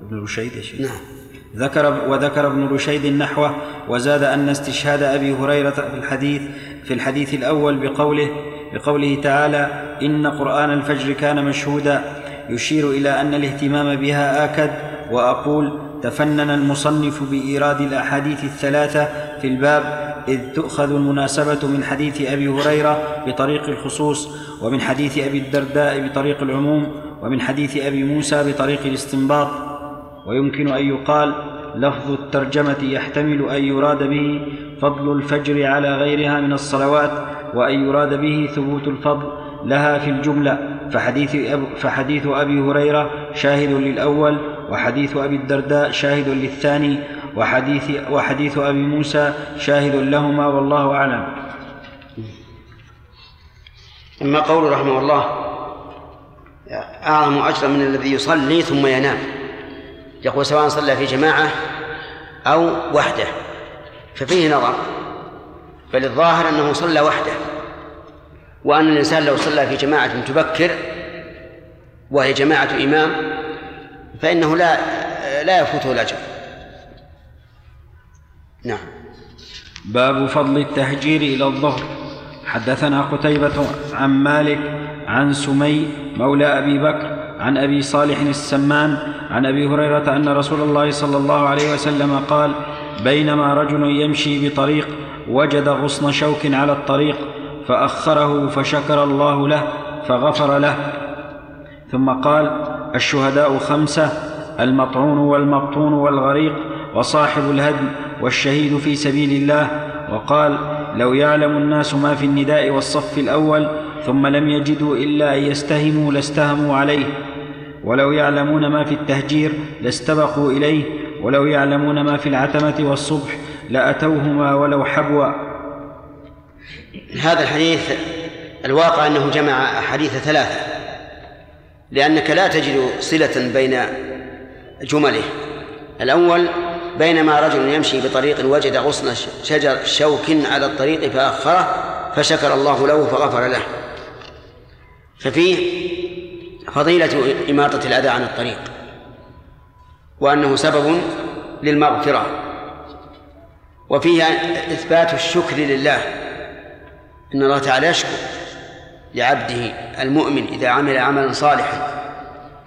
ابن رشيد نعم. ذكر وذكر ابن رشيد نحوه وزاد أن استشهاد أبي هريرة في الحديث في الحديث الأول بقوله بقوله تعالى إن قرآن الفجر كان مشهودا يشير إلى أن الاهتمام بها آكد وأقول تفنن المصنف بإيراد الأحاديث الثلاثة في الباب إذ تؤخذ المناسبة من حديث أبي هريرة بطريق الخصوص ومن حديث أبي الدرداء بطريق العموم ومن حديث أبي موسى بطريق الاستنباط. ويمكن أن يقال لفظ الترجمة يحتمل أن يراد به فضل الفجر على غيرها من الصلوات وأن يراد به ثبوت الفضل لها في الجملة فحديث, أب فحديث أبي هريرة شاهد للأول وحديث أبي الدرداء شاهد للثاني وحديث, وحديث أبي موسى شاهد لهما والله أعلم. أما قول رحمه الله أعظم أجرا من الذي يصلي ثم ينام يقول سواء صلى في جماعة أو وحده ففيه نظر. بل الظاهر أنه صلى وحده وأن الإنسان لو صلى في جماعة تبكر وهي جماعة إمام فإنه لا لا يفوته الأجر. نعم. باب فضل التهجير إلى الظهر. حدثنا قتيبة عن مالك عن سمي مولى أبي بكر عن أبي صالح السمان عن أبي هريرة أن رسول الله صلى الله عليه وسلم قال بينما رجل يمشي بطريق وجد غصن شوك على الطريق فأخره فشكر الله له فغفر له. ثم قال الشهداء خمسة المطعون والمبطون والغريق وصاحب الهدم والشهيد في سبيل الله. وقال لو يعلم الناس ما في النداء والصف الأول ثم لم يجدوا إلا أن يستهموا لاستهموا عليه. ولو يعلمون ما في التهجير لاستبقوا إليه. ولو يعلمون ما في العتمة والصبح لأتوهما ولو حبوا. هذا الحديث الواقع أنه جمع أحاديث ثلاثة لأنك لا تجد صلة بين جمله. الأول بينما رجل يمشي بطريق وجد غصن شجر شوك على الطريق فأخره فشكر الله له فغفر له. ففيه فضيلة إماطة الأذى عن الطريق وأنه سبب للمغفرة. وفيها إثبات الشكر لله. إن الله تعالى يشكر لعبده المؤمن إذا عمل عملا صالحا.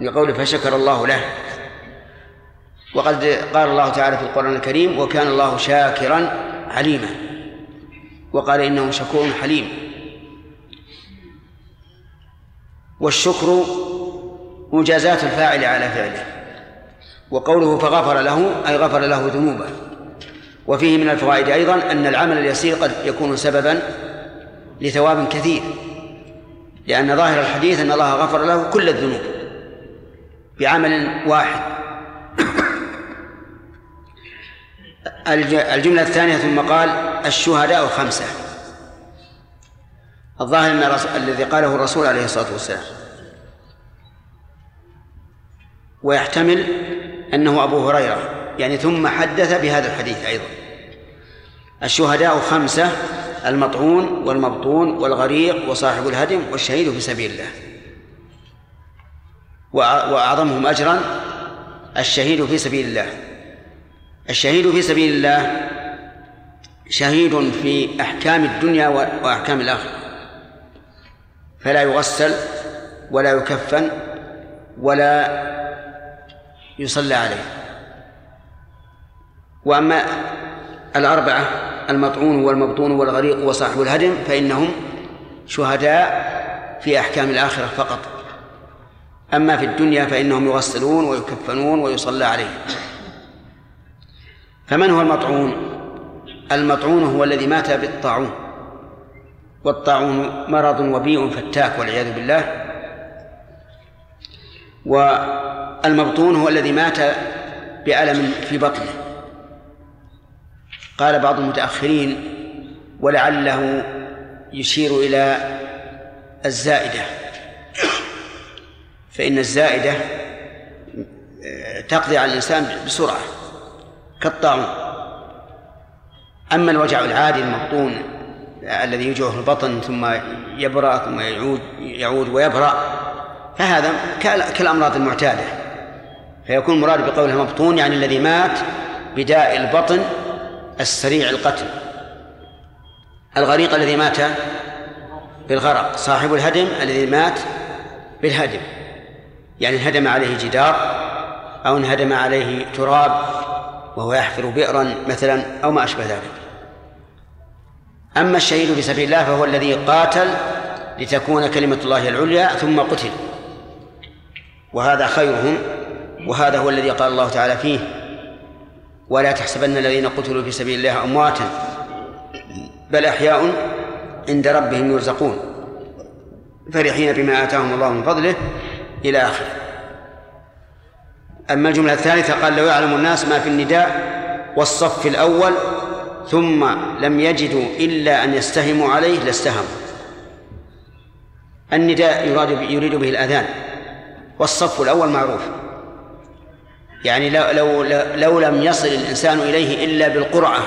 لقوله فشكر الله له. وقد قال الله تعالى في القرآن الكريم وكان الله شاكرا عليما وقال إنه شكور حليم والشكر مجازاة الفاعل على فعله. وقوله فغفر له أي غفر له ذنوبه. وفيه من الفوائد أيضا أن العمل اليسير قد يكون سببا لثواب كثير لأن ظاهر الحديث أن الله غفر له كل الذنوب بعمل واحد. الجملة الثانية ثم قال الشهداء خمسة. الظاهر أن الذي قاله الرسول عليه الصلاة والسلام. ويحتمل أنه أبو هريرة يعني ثم حدث بهذا الحديث أيضا. الشهداء خمسة المطعون والمبطون والغريق وصاحب الهدم والشهيد في سبيل الله. وأعظمهم أجرا الشهيد في سبيل الله. الشهيد في سبيل الله شهيد في أحكام الدنيا وأحكام الآخرة. فلا يغسل ولا يكفن ولا يصلى عليه. وأما الأربعة المطعون والمبطون والغريق وصاحب الهدم فإنهم شهداء في أحكام الآخرة فقط. أما في الدنيا فإنهم يغسلون ويكفنون ويصلى عليهم. فمن هو المطعون؟ المطعون هو الذي مات بالطاعون. والطاعون مرض وبيء فتاك والعياذ بالله. والمبطون هو الذي مات بألم في بطنه. قال بعض المتأخرين ولعله يشير إلى الزائدة. فإن الزائدة تقضي على الإنسان بسرعة كالطاعون أما الوجع العادي المبطون الذي يوجعه البطن ثم يبرأ ثم يعود يعود ويبرأ فهذا كالأمراض المعتادة. فيكون المراد بقولها مبطون يعني الذي مات بداء البطن السريع القتل. الغريق الذي مات بالغرق صاحب الهدم الذي مات بالهدم. يعني انهدم عليه جدار أو انهدم عليه تراب وهو يحفر بئرا مثلا أو ما أشبه ذلك. أما الشهيد في سبيل الله فهو الذي قاتل لتكون كلمة الله العليا ثم قتل. وهذا خيرهم وهذا هو الذي قال الله تعالى فيه ولا تحسبن الذين قتلوا في سبيل الله أمواتا بل أحياء عند ربهم يرزقون فرحين بما آتاهم الله من فضله إلى آخره. أما الجملة الثالثة قال لو يعلم الناس ما في النداء والصف الأول ثم لم يجدوا إلا أن يستهموا عليه لاستهموا. النداء يراد يريد به الأذان والصف الأول معروف. يعني لو, لو, لو لم يصل الإنسان إليه إلا بالقرعة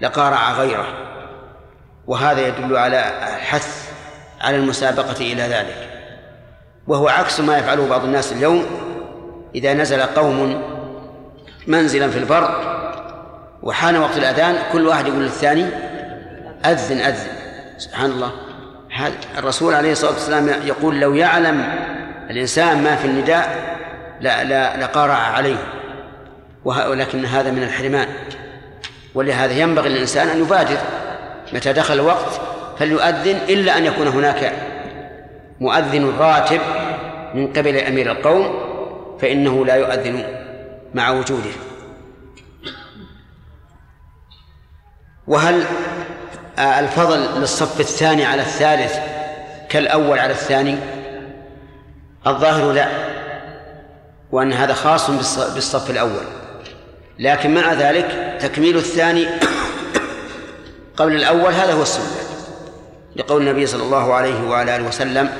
لقارع غيره. وهذا يدل على حث على المسابقة إلى ذلك. وهو عكس ما يفعله بعض الناس اليوم إذا نزل قوم منزلا في البر وحان وقت الأذان كل واحد يقول للثاني أذن أذن. سبحان الله. الرسول عليه الصلاة والسلام يقول لو يعلم الإنسان ما في النداء لا لا لقارع عليه. ولكن هذا من الحرمان. ولهذا ينبغي للإنسان أن يبادر. متى دخل الوقت فليؤذن إلا أن يكون هناك مؤذن راتب من قبل أمير القوم فإنه لا يؤذن مع وجوده. وهل الفضل للصف الثاني على الثالث كالأول على الثاني؟ الظاهر لا. وأن هذا خاص بالصف الأول. لكن مع ذلك تكميل الثاني قبل الأول هذا هو السنة. لقول النبي صلى الله عليه وعلى آله وسلم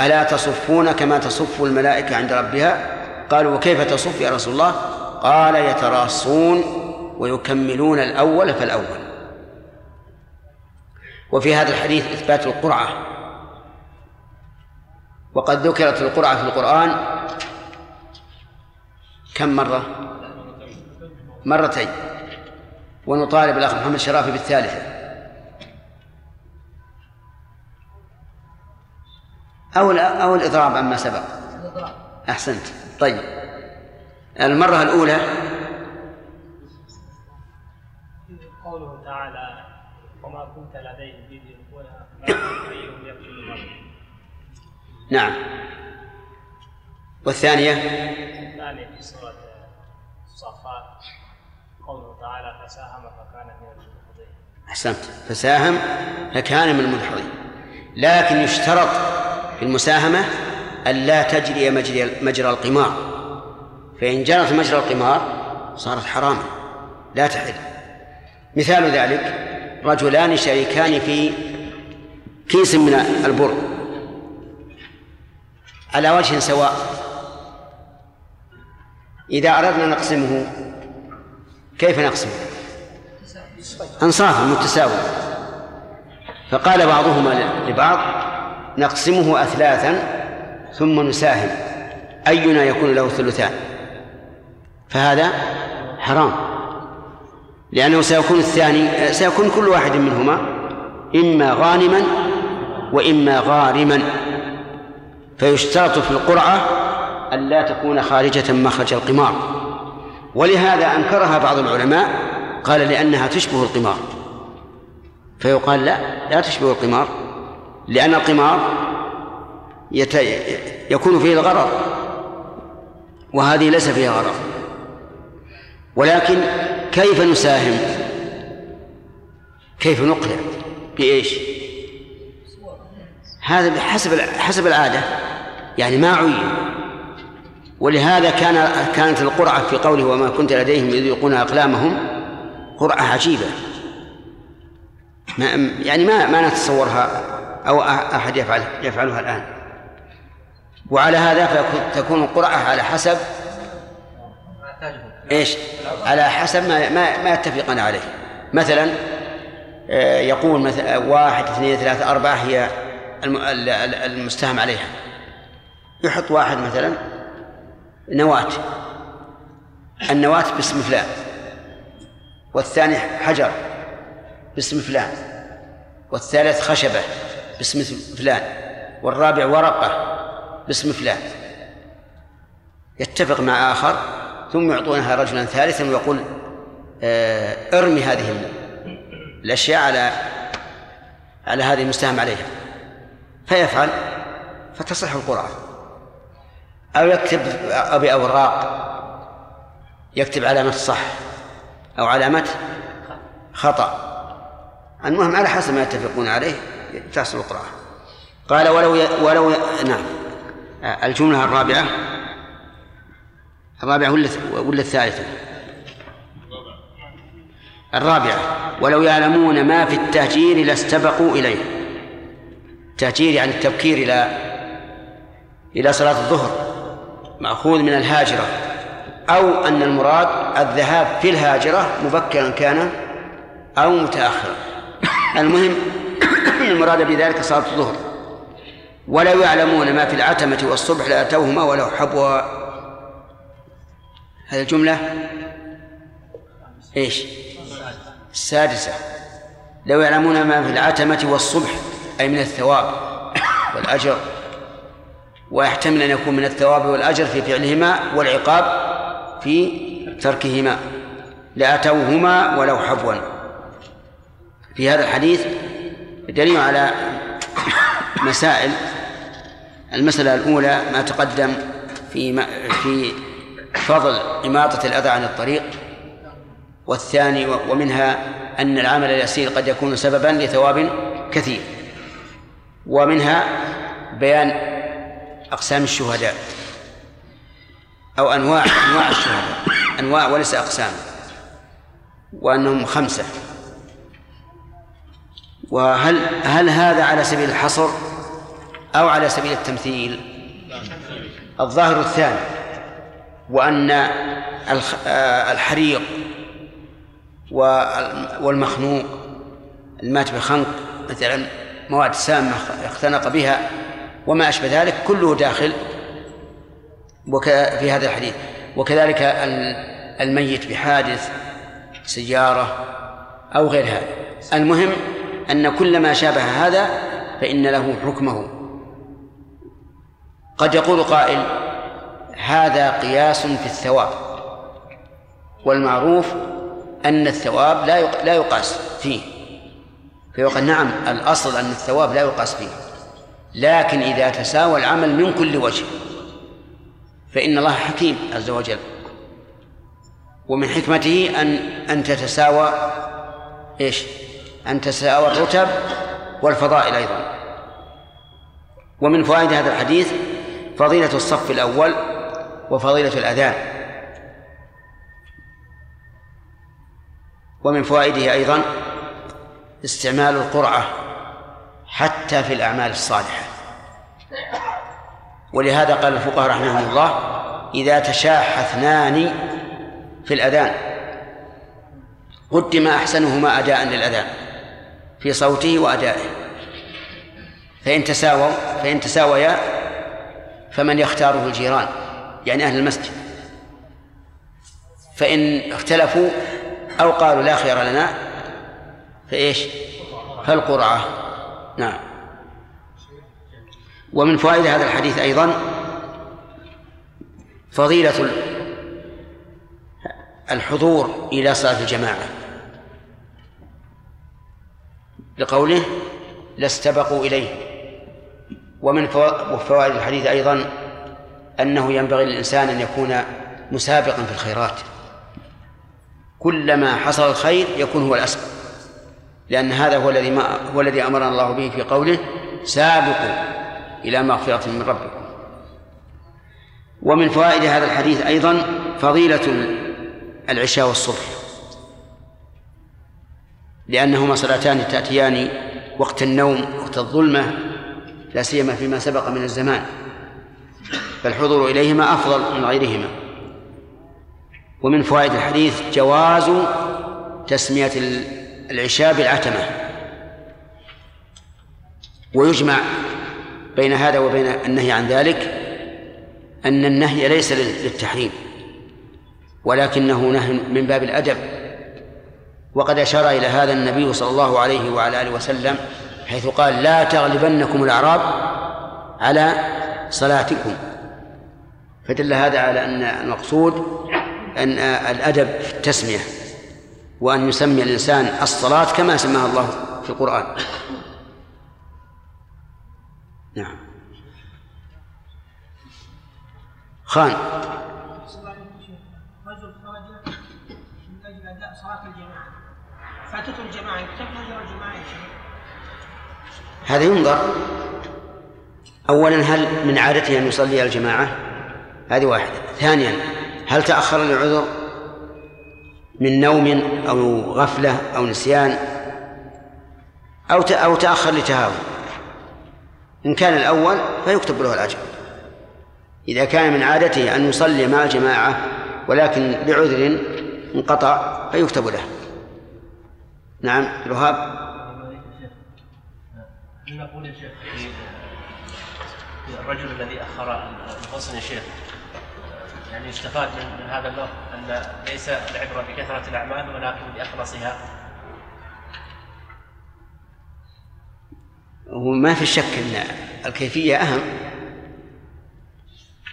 ألا تصفون كما تصف الملائكة عند ربها؟ قالوا وكيف تصف يا رسول الله؟ قال يتراصون ويكملون الأول فالأول. وفي هذا الحديث إثبات القرعة. وقد ذكرت القرعة في القرآن كم مرة؟ مرتين. ونطالب الأخ محمد شرافي بالثالثة. أو أو الإضراب عما سبق. أحسنت. طيب. المرة الأولى. قوله تعالى وما كنت لديهم إذ يلقون نعم. والثانية. الثانية في سورة الصافات قوله تعالى فساهم فكان من المدحضين أحسنت. فساهم فكان من المدحضين لكن يشترط في المساهمة أن لا تجري مجري مجرى القمار. فإن جرت مجرى القمار صارت حراما. لا تحل. مثال ذلك رجلان شريكان في كيس من البر على وجه سواء. إذا أردنا نقسمه كيف نقسمه؟ أنصافا متساوية فقال بعضهما لبعض نقسمه أثلاثا ثم نساهم. أينا يكون له ثلثان؟ فهذا حرام. لأنه سيكون الثاني سيكون كل واحد منهما إما غانما وإما غارما. فيشترط في القرعة أن لا تكون خارجة مخرج القمار. ولهذا أنكرها بعض العلماء قال لأنها تشبه القمار. فيقال لا لا تشبه القمار لأن القمار يت... يكون فيه الغرر وهذه ليس فيها غرر ولكن كيف نساهم؟ كيف نقنع؟ بإيش؟ هذا بحسب حسب العادة. يعني ما عين. ولهذا كان كانت القرعة في قوله وما كنت لديهم إذ يلقون أقلامهم قرعة عجيبة. ما يعني ما ما نتصورها أو أحد يفعل يفعلها الآن. وعلى هذا فتكون القرعة على حسب إيش؟ على حسب ما ما, ما يتفقان عليه. مثلا آه، يقول مثلا واحد اثنين ثلاثة أربعة هي الم- ال- ال- المستهم عليها. يحط واحد مثلا نواة. النواة باسم فلان. والثاني حجر باسم فلان. والثالث خشبة باسم فلان. والرابع ورقة باسم فلان. يتفق مع آخر ثم يعطونها رجلا ثالثا ويقول آه، ارمي هذه الأشياء على على هذه المستهم عليها. فيفعل فتصح القرعة أو يكتب أو بأوراق يكتب علامة صح أو علامة خطأ. المهم على حسب ما يتفقون عليه تحصل القرعة قال ولو ي... ولو ي... نعم. الجملة الرابعة. الرابعة ولا ولا الثالثة؟ الرابعة. ولو يعلمون ما في التهجير لاستبقوا إليه. التهجير يعني التبكير إلى إلى صلاة الظهر. مأخوذ من الهاجرة أو أن المراد الذهاب في الهاجرة مبكرا كان أو متأخرا. المهم أن المراد بذلك صلاة الظهر. ولو يعلمون ما في العتمة والصبح لأتوهما ولو حبوا هذه الجملة إيش؟ السادسة. لو يعلمون ما في العتمة والصبح أي من الثواب والأجر. ويحتمل أن يكون من الثواب والأجر في فعلهما والعقاب في تركهما. لأتوهما ولو حبوا في هذا الحديث دليل على مسائل. المسألة الأولى ما تقدم في في فضل إماطة الأذى عن الطريق. والثاني ومنها أن العمل اليسير قد يكون سببا لثواب كثير. ومنها بيان أقسام الشهداء. أو أنواع أنواع الشهداء. أنواع وليس أقسام. وأنهم خمسة. وهل هل هذا على سبيل الحصر أو على سبيل التمثيل؟ الظاهر الثاني وأن الحريق والمخنوق المات بخنق مثلا مواد سامة اختنق بها وما أشبه ذلك كله داخل في هذا الحديث. وكذلك الميت بحادث سيارة أو غير هذا. المهم أن كل ما شابه هذا فإن له حكمه. قد يقول قائل هذا قياس في الثواب. والمعروف أن الثواب لا لا يقاس فيه. فيقال نعم الأصل أن الثواب لا يقاس فيه. لكن إذا تساوى العمل من كل وجه فإن الله حكيم عز وجل ومن حكمته أن أن تتساوى إيش؟ أن تتساوى الرتب والفضائل أيضا. ومن فوائد هذا الحديث فضيلة الصف الأول وفضيلة الأذان. ومن فوائده أيضا استعمال القرعة. حتى في الأعمال الصالحة. ولهذا قال الفقهاء رحمهم الله إذا تشاح اثنان في الأذان قدم أحسنهما أداء للأذان في صوته وأدائه. فإن تساووا فإن تساويا فمن يختاره الجيران يعني أهل المسجد. فإن اختلفوا أو قالوا لا خير لنا فإيش؟ فالقرعة. نعم. ومن فوائد هذا الحديث أيضا فضيلة الحضور إلى صلاة الجماعة. لقوله لاستبقوا إليه. ومن فوائد الحديث أيضا أنه ينبغي للإنسان أن يكون مسابقا في الخيرات. كلما حصل الخير يكون هو الأسبق. لأن هذا هو الذي ما هو الذي أمرنا الله به في قوله سابقوا إلى مغفرة من ربكم. ومن فوائد هذا الحديث أيضا فضيلة العشاء والصبح. لأنهما صلاتان تأتيان وقت النوم وقت الظلمة لا سيما فيما سبق من الزمان. فالحضور إليهما أفضل من غيرهما. ومن فوائد الحديث جواز تسمية العشاء بالعتمة. ويجمع بين هذا وبين النهي عن ذلك أن النهي ليس للتحريم ولكنه نهي من باب الأدب. وقد أشار إلى هذا النبي صلى الله عليه وعلى آله وسلم حيث قال لا تغلبنكم الأعراب على صلاتكم. فدل هذا على أن المقصود أن الأدب في التسمية. وأن يسمي الإنسان الصلاة كما سماها الله في القرآن. نعم. خان. رجل خرج من أجل اداء صلاه الجماعه فاتته له الجماعه يا شيخ هذا ينظر. أولا هل من عادته أن يصلي الجماعة؟ هذه واحدة. ثانيا هل تأخر لعذر من نوم أو غفلة أو نسيان أو أو تأخر لتهاون. إن كان الأول فيكتب له الأجر. إذا كان من عادته أن يصلي مع الجماعة ولكن بعذر انقطع فيكتب له. نعم الوهاب. نقول يا شيخ الرجل الذي اخر الغسل يا شيخ. يعني يستفاد من, من هذا اللفظ أن ليس العبرة بكثرة الأعمال ولكن بأخلصها. وما في شك أن الكيفية أهم.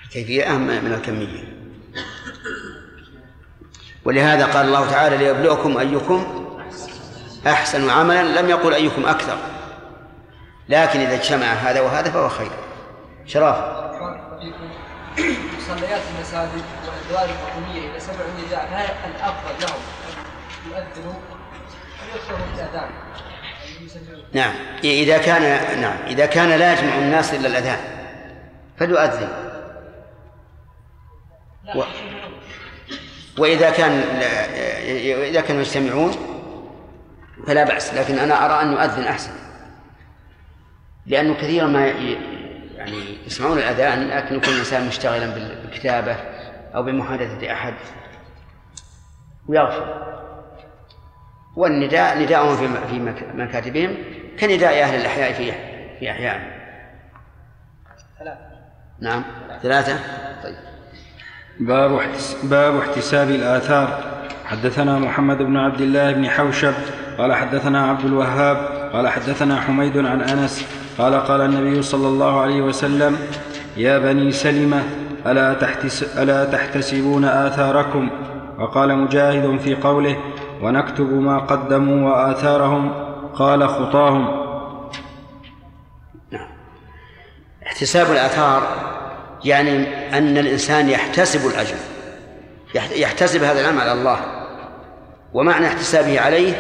الكيفية أهم من الكمية. ولهذا قال الله تعالى ليبلوكم أيكم أحسن عملا. لم يقل أيكم أكثر. لكن إذا اجتمع هذا وهذا فهو خير. شرف. مصليات المساجد والأدوار الحكومية اذا سمعوا النداء فهل الأفضل لهم. ان يؤذنوا ام يكثروا بالاذان؟ نعم. إذا كان نعم. إذا كان لا يجمع الناس إلا الأذان فليؤذن. و... وإذا كان إذا كانوا يجتمعون فلا بأس. لكن أنا أرى أن يؤذن أحسن. لأنه كثيرا ما ي... يعني يسمعون الأذان لكن يكون الإنسان مشتغلا بالكتابة أو بمحادثة أحد ويغفل والنداء نداءهم في في مكاتبهم كنداء أهل الأحياء في في أحيائهم نعم. ثلاثة. طيب. باب باب احتساب الآثار. حدثنا محمد بن عبد الله بن حوشب قال حدثنا عبد الوهاب قال حدثنا حميد عن أنس قال قال النبي صلى الله عليه وسلم يا بني سلمة ألا, تحتس ألا تحتسبون آثاركم؟ وقال مجاهد في قوله ونكتب ما قدموا وآثارهم. قال خطاهم. نعم. احتساب الآثار يعني أن الإنسان يحتسب الأجر يحتسب هذا العمل على الله. ومعنى احتسابه عليه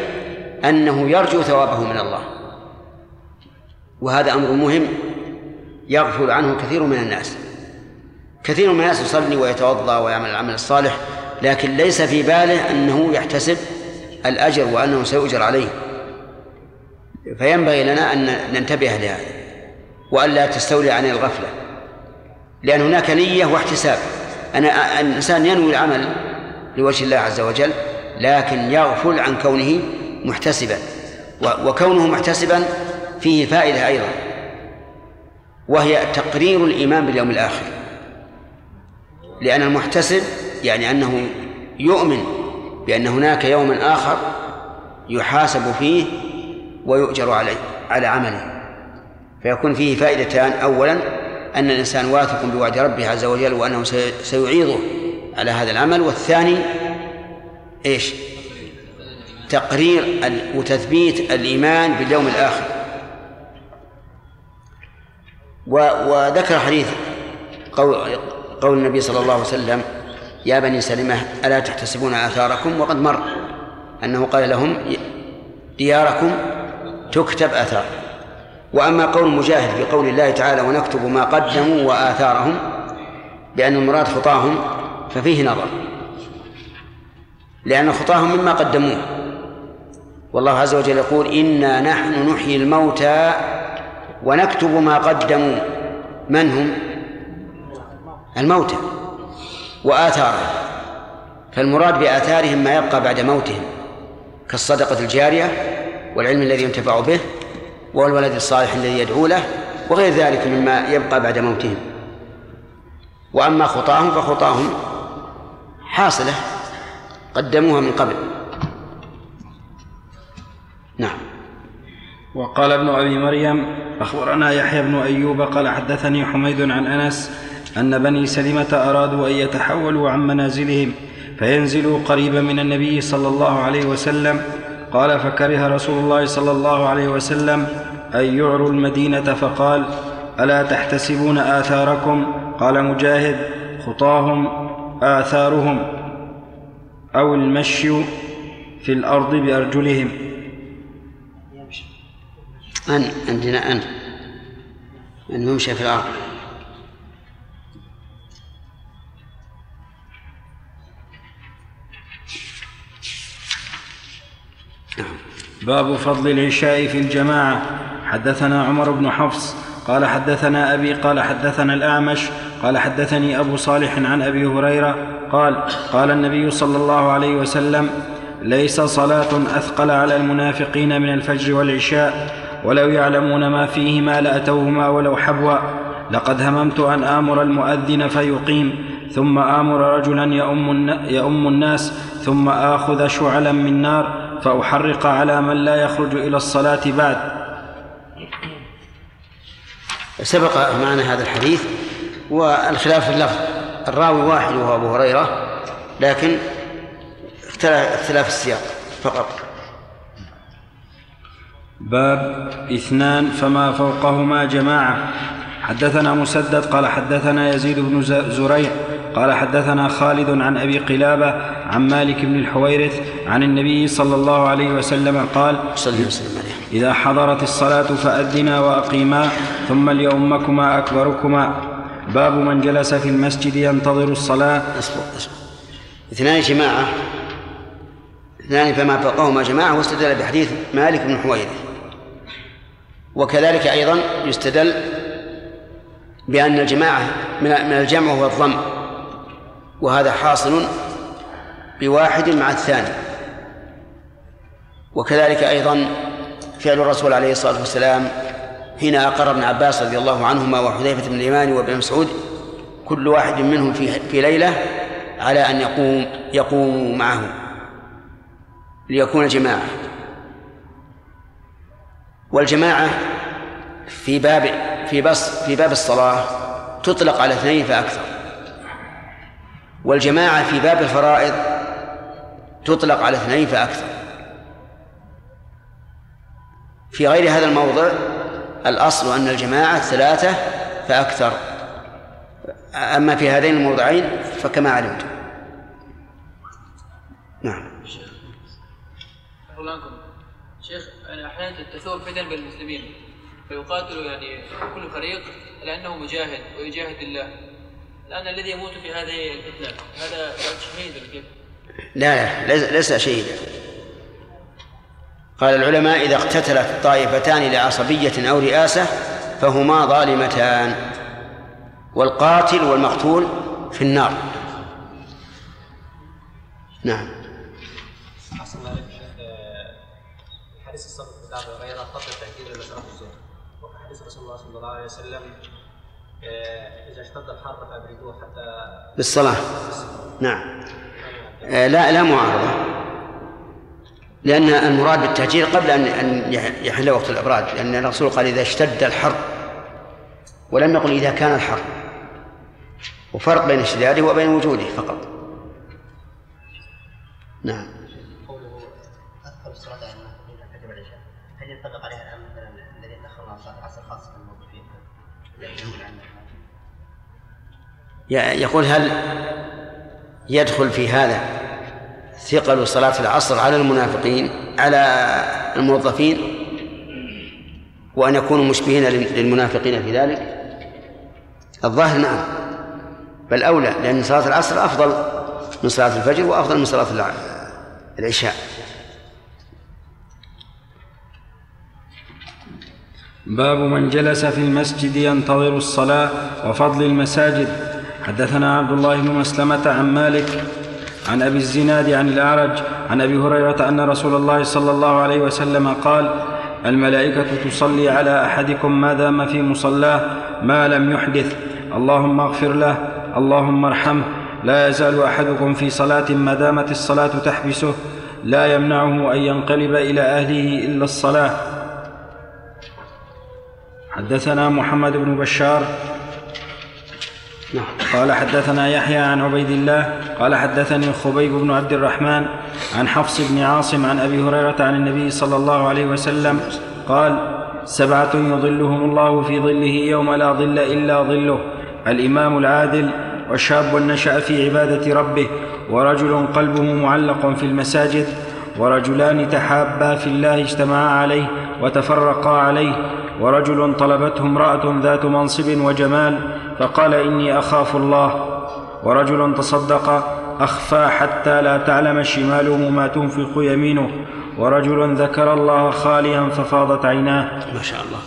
أنه يرجو ثوابه من الله. وهذا أمر مهم يغفل عنه كثير من الناس. كثير من الناس يصلي ويتوضأ ويعمل العمل الصالح لكن ليس في باله أنه يحتسب الأجر وأنه سيؤجر عليه. فينبغي لنا أن ننتبه لهذا والا تستولي عن الغفلة لأن هناك نية واحتساب. أنا الإنسان ينوي العمل لوجه الله عز وجل لكن يغفل عن كونه محتسبا وكونه محتسبا فيه فائدة أيضا وهي تقرير الإيمان باليوم الآخر. لأن المحتسب يعني أنه يؤمن بأن هناك يوما آخر يحاسب فيه ويؤجر عليه على عمله. فيكون فيه فائدتان. اولا أن الإنسان واثق بوعد ربه عز وجل وأنه سيعيضه على هذا العمل. والثاني إيش؟ تقرير وتثبيت الإيمان باليوم الآخر. وذكر حديث قول قول النبي صلى الله عليه وسلم يا بني سلمة ألا تحتسبون آثاركم وقد مر أنه قال لهم دياركم تكتب آثار. وأما قول مجاهد في قول الله تعالى ونكتب ما قدموا وآثارهم بأن المراد خطاهم ففيه نظر. لأن خطاهم مما قدموه. والله عز وجل يقول إنا نحن نحيي الموتى ونكتب ما قدموا. من هم؟ الموتى. وآثارهم. فالمراد بآثارهم ما يبقى بعد موتهم. كالصدقة الجارية والعلم الذي ينتفع به والولد الصالح الذي يدعو له وغير ذلك مما يبقى بعد موتهم. وأما خطاهم فخطاهم حاصلة قدموها من قبل. نعم. وقال ابن أبي مريم أخبرنا يحيى بن أيوب قال حدثني حميد عن أنس أن بني سلمة أرادوا أن يتحولوا عن منازلهم فينزلوا قريبا من النبي صلى الله عليه وسلم. قال فكره رسول الله صلى الله عليه وسلم أن يعروا المدينة فقال ألا تحتسبون آثاركم؟ قال مجاهد خطاهم آثارهم أو المشي في الأرض بأرجلهم. أن عندنا أن أن يمشي في الأرض. باب فضل العشاء في الجماعة. حدثنا عمر بن حفص قال حدثنا أبي قال حدثنا الأعمش قال حدثني أبو صالح عن أبي هريرة قال قال النبي صلى الله عليه وسلم ليس صلاة أثقل على المنافقين من الفجر والعشاء ولو يعلمون ما فيهما لأتوهما ولو حبوا لقد هممت أن آمر المؤذن فيقيم ثم آمر رجلا يؤم, الناس ثم آخذ شعلا من نار فأحرق على من لا يخرج إلى الصلاة بعد. سبق معنا هذا الحديث والخلاف في اللفظ الراوي واحد وهو أبو هريرة لكن اختلاف السياق فقط. باب اثنان فما فوقهما جماعة. حدثنا مسدد قال حدثنا يزيد بن زريع قال حدثنا خالد عن أبي قلابة عن مالك بن الحويرث عن النبي صلى الله عليه وسلم قال صلى وسلم عليه إذا حضرت الصلاة فأذنا وأقيما ثم ليؤمكما أكبركما. باب من جلس في المسجد ينتظر الصلاة. أصبر أصبر. اثنان جماعة. اثنان فما فوقهما جماعة واستدل بحديث مالك بن الحويرث. وكذلك أيضا يستدل بأن الجماعة من الجمع هو الضم وهذا حاصل بواحد مع الثاني. وكذلك أيضا فعل الرسول عليه الصلاة والسلام حين أقر ابن عباس رضي الله عنهما وحذيفة بن اليمان وابن مسعود كل واحد منهم في في ليلة على أن يقوم يقوم معه ليكون جماعة. والجماعة في باب في بس في باب الصلاة تطلق على اثنين فأكثر. والجماعة في باب الفرائض تطلق على اثنين فأكثر. في غير هذا الموضع الأصل أن الجماعة ثلاثة فأكثر. أما في هذين الموضعين فكما علمت نعم. شيخ يعني أحيانا تثور فتن بين المسلمين فيقاتل يعني كل فريق لأنه مجاهد ويجاهد الله. الان الذي يموت في هذه الفتنة هذا شهيد كيف؟ لا لا ليس شهيدا. قال العلماء إذا اقتتلت طائفتان لعصبية أو رئاسة فهما ظالمتان. والقاتل والمقتول في النار. نعم. حديث الصبر بن ابي هريره فضل تاكيد لصلاه الظهر وفي حديث رسول الله صلى الله عليه وسلم آه، إذا اشتد الحر فأبردوه حتى بالصلاة. نعم. آه، لا لا معارضة. لأن المراد بالتهجير قبل أن أن يحل وقت الإبراد لأن الرسول قال إذا اشتد الحر ولم يقل إذا كان الحر. وفرق بين اشتداده وبين وجوده فقط. نعم. يقول هل يدخل في هذا ثقل صلاة العصر على المنافقين على الموظفين وأن يكونوا مشبهين للمنافقين في ذلك؟ الظاهر نعم بل أولى لأن صلاة العصر أفضل من صلاة الفجر وأفضل من صلاة العشاء. باب من جلس في المسجد ينتظر الصلاة وفضل المساجد. حدثنا عبد الله بن مسلمة عن مالك عن أبي الزناد عن الأعرج عن أبي هريرة أن رسول الله صلى الله عليه وسلم قال الملائكة تصلي على أحدكم ما دام في مصلاه ما لم يحدث. اللهم اغفر له اللهم ارحمه. لا يزال أحدكم في صلاة ما دامت الصلاة تحبسه. لا يمنعه أن ينقلب إلى أهله إلا الصلاة. حدثنا محمد بن بشار قال حدثنا يحيى عن عبيد الله قال حدثني خبيب بن عبد الرحمن عن حفص بن عاصم عن أبي هريرة عن النبي صلى الله عليه وسلم قال سبعة يظلهم الله في ظله يوم لا ظل إلا ظله الإمام العادل وشاب نشأ في عبادة ربه ورجل قلبه معلق في المساجد ورجلان تحابا في الله اجتمعا عليه وتفرقا عليه ورجل طلبته امرأة ذات منصب وجمال فقال إني أخاف الله. ورجل تصدق أخفى حتى لا تعلم شماله ما تنفق يمينه. ورجل ذكر الله خاليا ففاضت عيناه. ما شاء الله.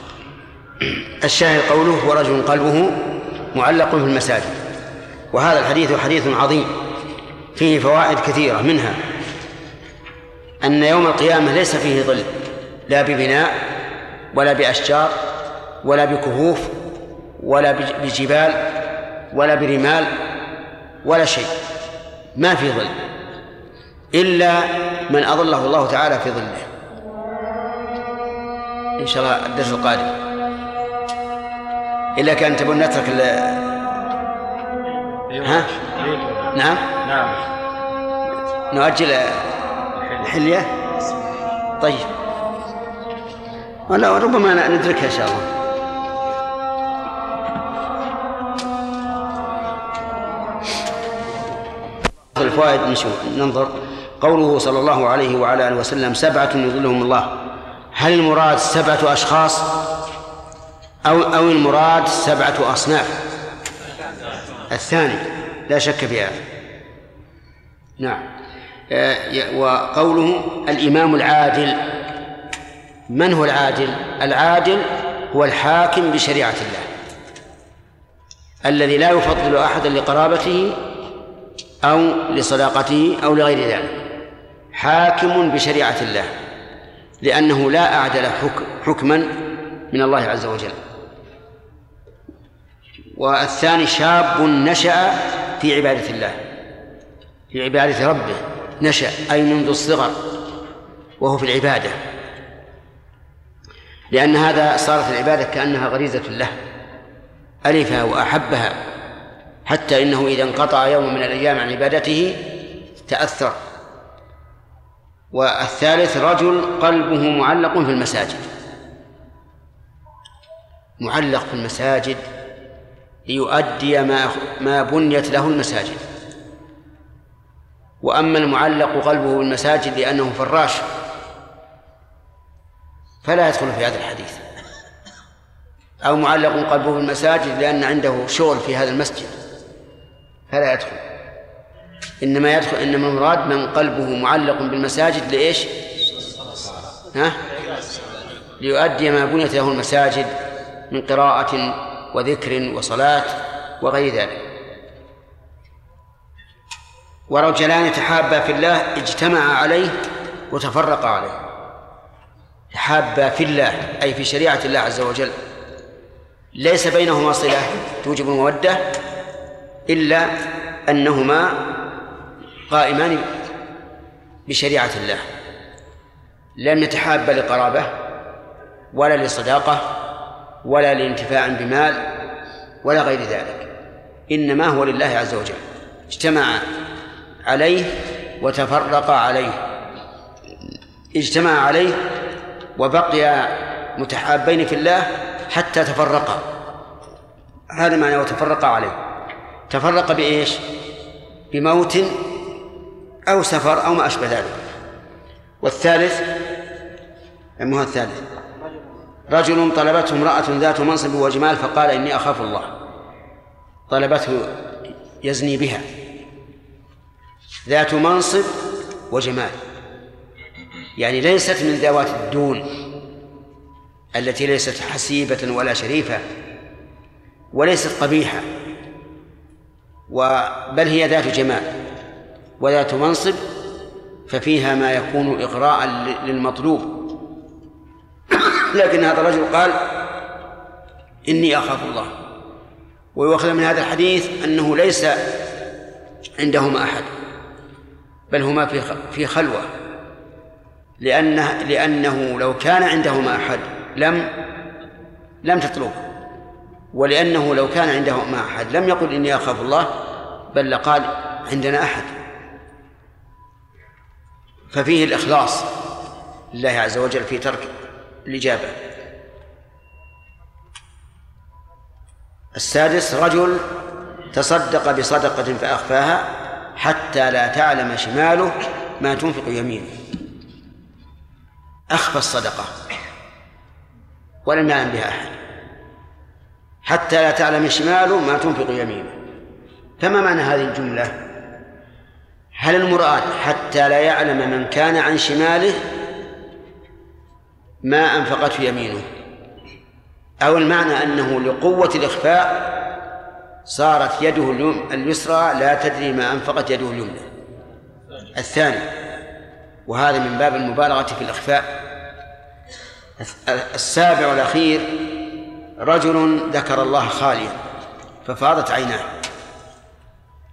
الشاهد قوله ورجل قلبه معلق في المساجد. وهذا الحديث حديث عظيم فيه فوائد كثيرة منها أن يوم القيامة ليس فيه ظل لا ببناء ولا بأشجار ولا بكهوف ولا بجبال ولا برمال ولا شيء. ما في ظل. إلا من أظله الله تعالى في ظله. إن شاء الله الدرس القادم. إلا كان تبون نترك ال ها؟ نعم. نعم. نؤجل الحلية؟ طيب. ولا ربما ندركها إن شاء الله. الفوائد نشوف ننظر. قوله صلى الله عليه وعلى آله وسلم سبعة يظلهم الله. هل المراد سبعة أشخاص؟ أو أو المراد سبعة أصناف؟ الثاني لا شك في هذا نعم. آه، وقوله الإمام العادل. من هو العادل؟ العادل هو الحاكم بشريعة الله. الذي لا يفضل أحدا لقرابته أو لصداقته أو لغير ذلك. حاكم بشريعة الله. لأنه لا أعدل حكما من الله عز وجل. والثاني شاب نشأ في عبادة الله. في عبادة ربه. نشأ أي منذ الصغر. وهو في العبادة. لأن هذا صارت العبادة كأنها غريزة له ألفها وأحبها حتى إنه إذا انقطع يوم من الأيام عن عبادته تأثر. والثالث رجل قلبه معلق في المساجد. معلق في المساجد ليؤدي ما ما بنيت له المساجد. وأما المعلق قلبه بالمساجد لأنه فراش فلا يدخل في هذا الحديث. أو معلق قلبه بالمساجد لأن عنده شغل في هذا المسجد. فلا يدخل. إنما يدخل إنما المراد من قلبه معلق بالمساجد لإيش؟ ها؟ ليؤدي ما بنيت له المساجد من قراءة وذكر وصلاة وغير ذلك. ورجلان تحابا في الله اجتمعا عليه وتفرقا عليه. تحابا في الله أي في شريعة الله عز وجل. ليس بينهما صلة توجب المودة إلا أنهما قائمان بشريعة الله. لم يتحابا لقرابة ولا لصداقة ولا لانتفاع بمال ولا غير ذلك. إنما هو لله عز وجل. اجتمع عليه وتفرق عليه. اجتمع عليه وبقي متحابين في الله حتى تفرقا. هذا معنى وتفرق عليه. تفرق بإيش؟ بموت أو سفر أو ما أشبه ذلك. والثالث ما هو الثالث؟ رجل طلبته امرأة ذات منصب وجمال فقال إني أخاف الله. طلبته يزني بها. ذات منصب وجمال. يعني ليست من ذوات الدون التي ليست حسيبة ولا شريفة وليست قبيحة بل هي ذات جمال وذات منصب ففيها ما يكون إغراء للمطلوب. لكن هذا الرجل قال إني أخاف الله. ويؤخذ من هذا الحديث أنه ليس عندهما أحد بل هما في في خلوة. لأنه لأنه لو كان عندهما أحد لم لم تطلبه ولأنه لو كان عندهما أحد لم يقل إني أخاف الله بل لقال عندنا أحد. ففيه الإخلاص لله عز وجل في ترك الإجابة. السادس رجل تصدق بصدقة فأخفاها حتى لا تعلم شماله ما تنفق يمينه. أخفى الصدقة. ولم يعلم بها أحد. حتى لا تعلم شماله ما تنفق يمينه. فما معنى هذه الجملة؟ هل المراد حتى لا يعلم من كان عن شماله ما أنفقته يمينه؟ أو المعنى أنه لقوة الإخفاء صارت يده اليسرى لا تدري ما أنفقت يده اليمنى. الثاني. وهذا من باب المبالغة في الإخفاء. السابع والأخير رجل ذكر الله خاليا ففاضت عيناه.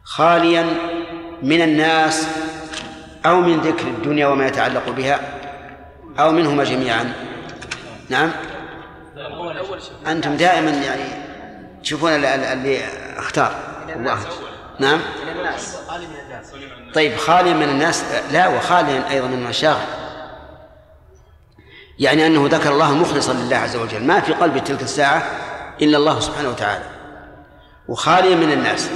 خاليا من الناس أو من ذكر الدنيا وما يتعلق بها أو منهما جميعا. نعم؟ أنتم دائما يعني تشوفون اللي اختار. الله. نعم؟ طيب خاليا من الناس لا وخاليا أيضا من المشاغل. يعني أنه ذكر الله مخلصا لله عز وجل. ما في قلبه تلك الساعة إلا الله سبحانه وتعالى. وخاليا من الناس.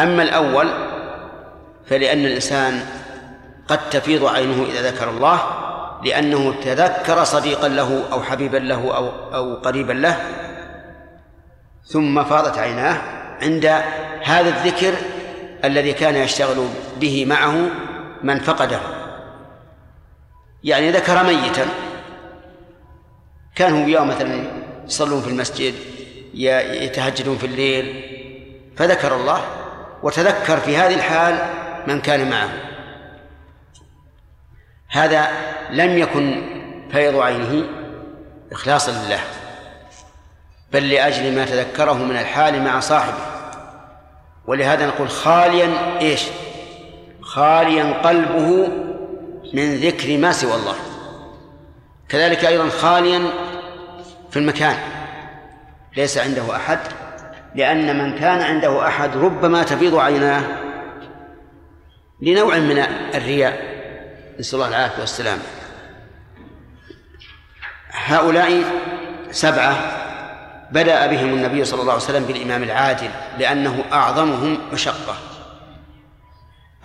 أما الأول فلأن الإنسان قد تفيض عينه إذا ذكر الله لأنه تذكر صديقا له أو حبيبا له أو أو قريبا له ثم فاضت عيناه. عند هذا الذكر الذي كان يشتغل به معه من فقده. يعني ذكر ميتا. كانوا وياه مثلا يصلون في المسجد يتهجدون في الليل. فذكر الله وتذكر في هذه الحال من كان معه. هذا لم يكن فيض عينه إخلاصا لله بل لأجل ما تذكره من الحال مع صاحبه. ولهذا نقول خاليا إيش؟ خاليا قلبه من ذكر ما سوى الله. كذلك أيضا خاليا في المكان. ليس عنده أحد لأن من كان عنده أحد ربما تفيض عيناه لنوع من الرياء. نسأل الله العافية والسلامة هؤلاء سبعة. بدأ بهم النبي صلى الله عليه وسلم بالإمام العادل لأنه أعظمهم مشقة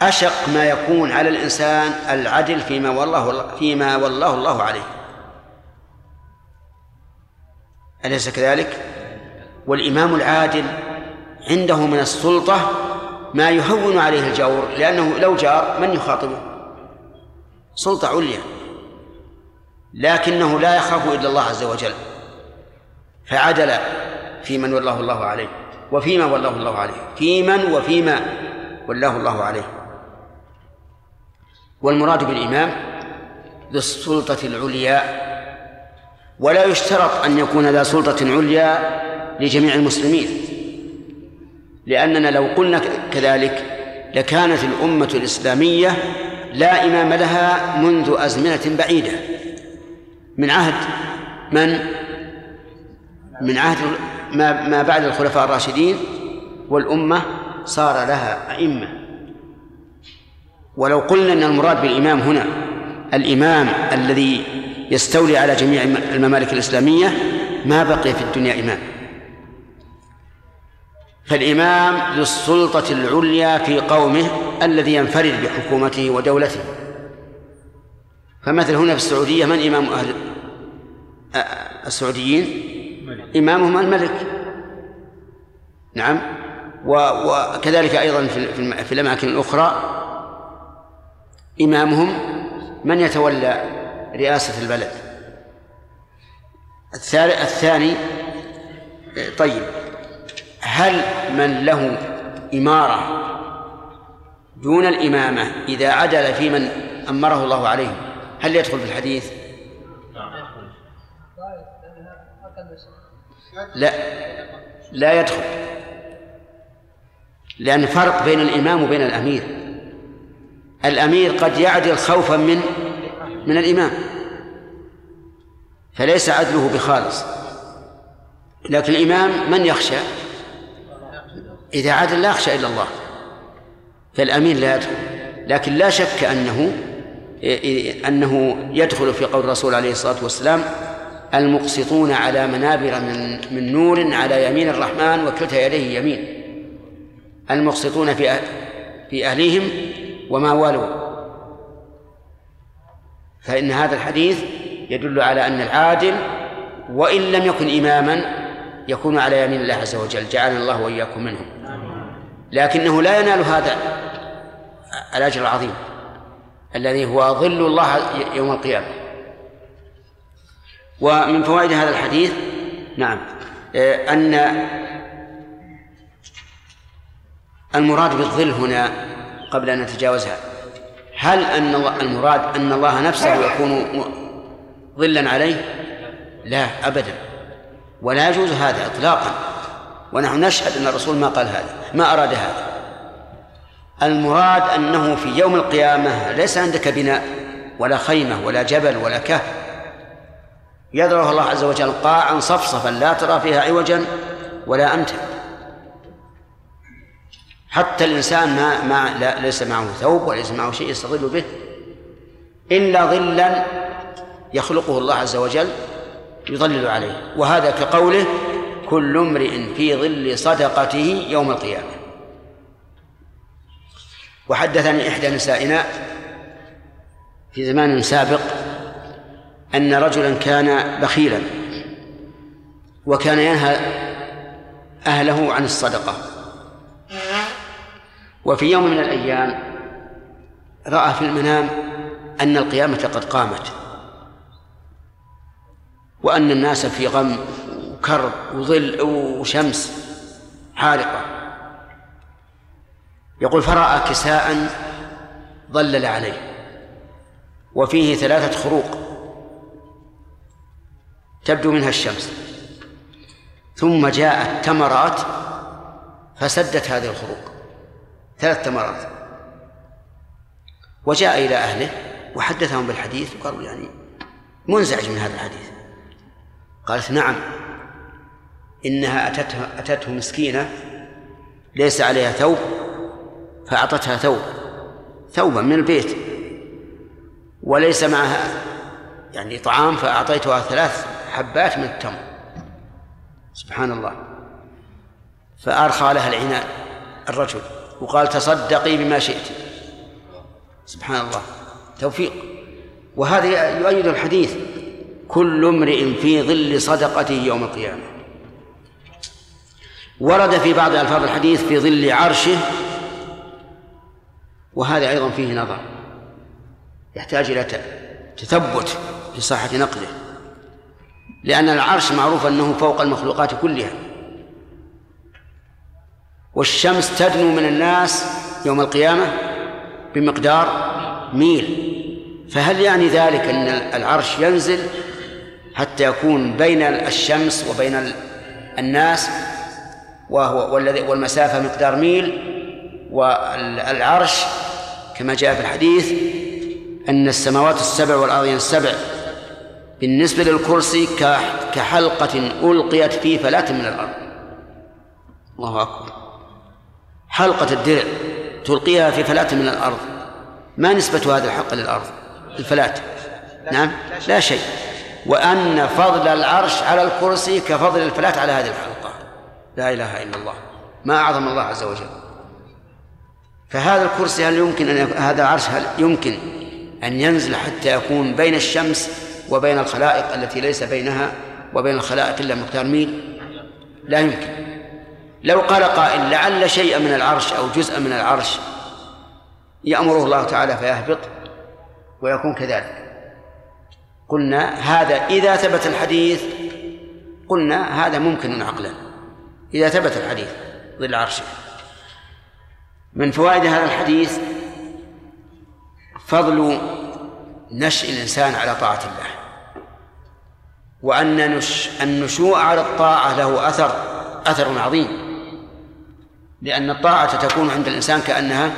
أشق ما يكون على الإنسان العدل فيما والله فيما والله الله عليه. أليس كذلك؟ والإمام العادل عنده من السلطة ما يهون عليه الجور لأنه لو جار من يخاطبه؟ سلطة عليا. لكنه لا يخاف إلا الله عز وجل. فعدل في من ولاه الله عليه وفيما ولاه الله عليه في من وفيما ولاه الله عليه. والمراد بالإمام ذو السلطة العليا ولا يشترط أن يكون ذا سلطة عليا لجميع المسلمين لأننا لو قلنا كذلك لكانت الأمة الإسلامية لا إمام لها منذ أزمنة بعيدة. من عهد من من عهد ما ما بعد الخلفاء الراشدين والأمة صار لها أئمة. ولو قلنا أن المراد بالإمام هنا الإمام الذي يستولي على جميع الممالك الإسلامية ما بقي في الدنيا إمام. فالإمام ذو السلطة العليا في قومه الذي ينفرد بحكومته ودولته. فمثل هنا في السعودية من إمام أهل السعوديين؟ إمامهم الملك. نعم. وكذلك أيضا في الأماكن الأخرى إمامهم من يتولى رئاسة البلد. الثاني طيب هل من له إمارة دون الإمامة إذا عدل في من أمره الله عليه؟ هل يدخل في الحديث؟ لا. لا يدخل. لأن فرق بين الإمام وبين الأمير. الأمير قد يعدل خوفا من من الإمام. فليس عدله بخالص. لكن الإمام من يخشى؟ إذا عدل لا يخشى إلا الله. فالأمير لا يدخل. لكن لا شك أنه أنه يدخل في قول الرسول عليه الصلاة والسلام المقسطون على منابر من من نور على يمين الرحمن وكلتا يديه يمين. المقسطون في في أهليهم وما والوا. فإن هذا الحديث يدل على أن العادل وإن لم يكن إماما يكون على يمين الله عز وجل. جعلنا الله وإياكم منهم. لكنه لا ينال هذا الأجر العظيم الذي هو ظل الله يوم القيامة. ومن فوائد هذا الحديث نعم أن المراد بالظل هنا قبل أن نتجاوزها هل أن المراد أن الله نفسه يكون ظلا عليه؟ لا أبدا ولا يجوز هذا إطلاقا ونحن نشهد أن الرسول ما قال هذا ما أراد هذا. المراد أنه في يوم القيامة ليس عندك بناء ولا خيمة ولا جبل ولا كهف يذره الله عز وجل قاعا صفصفا لا ترى فيها عوجا ولا أمتا حتى الإنسان ما, ما لا ليس معه ثوب وليس معه شيء يستظل به إلا ظلا يخلقه الله عز وجل يظلل عليه. وهذا كقوله كل امرئ في ظل صدقته يوم القيامة. وحدثني إحدى نسائنا في زمان سابق أن رجلا كان بخيلا وكان ينهى أهله عن الصدقة. وفي يوم من الأيام رأى في المنام أن القيامة قد قامت وأن الناس في غم وكرب وظل وشمس حارقة. يقول فرأى كساء ظلل عليه. وفيه ثلاثة خروق. تبدو منها الشمس. ثم جاءت تمرات فسدت هذه الخروق. ثلاث تمرات. وجاء إلى أهله وحدثهم بالحديث وقالوا يعني منزعج من هذا الحديث. قالت نعم إنها أتته, أتته مسكينة ليس عليها ثوب فأعطتها ثوب ثوبا من البيت وليس معها يعني طعام فأعطيتها ثلاث حبات من التمر. سبحان الله فأرخى لها العناء الرجل وقال تصدقي بما شئت. سبحان الله توفيق. وهذا يؤيد الحديث كل امرئ في ظل صدقته يوم القيامة. ورد في بعض ألفاظ الحديث في ظل عرشه وهذا أيضا فيه نظر. يحتاج إلى تثبت في صحة نقله. لأن العرش معروف أنه فوق المخلوقات كلها. والشمس تدنو من الناس يوم القيامة بمقدار ميل. فهل يعني ذلك أن العرش ينزل حتى يكون بين الشمس وبين الناس وهو والذي والمسافة مقدار ميل؟ والعرش كما جاء في الحديث أن السماوات السبع والأرضين السبع بالنسبة للكرسي كحلقة ألقيت في فلاة من الأرض. الله أكبر. حلقة الدرع تلقيها في فلاة من الأرض. ما نسبة هذه الحلقة للأرض؟ الفلاة نعم؟ لا شيء. وأن فضل العرش على الكرسي كفضل الفلاة على هذه الحلقة. لا إله إلا الله. ما أعظم الله عز وجل. فهذا الكرسي هل يمكن أن هذا العرش هل يمكن أن ينزل حتى يكون بين الشمس وبين الخلائق التي ليس بينها وبين الخلائق إلا مقدار ميل. لا يمكن. لو قال قائل لعل شيئا من العرش أو جزءا من العرش يأمره الله تعالى فيهبط ويكون كذلك. قلنا هذا إذا ثبت الحديث قلنا هذا ممكن عقلا. إذا ثبت الحديث ظل عرشه. من فوائد هذا الحديث فضل نشء الإنسان على طاعة الله. وأن نش النشوء على الطاعة له أثر أثر عظيم. لأن الطاعة تكون عند الإنسان كأنها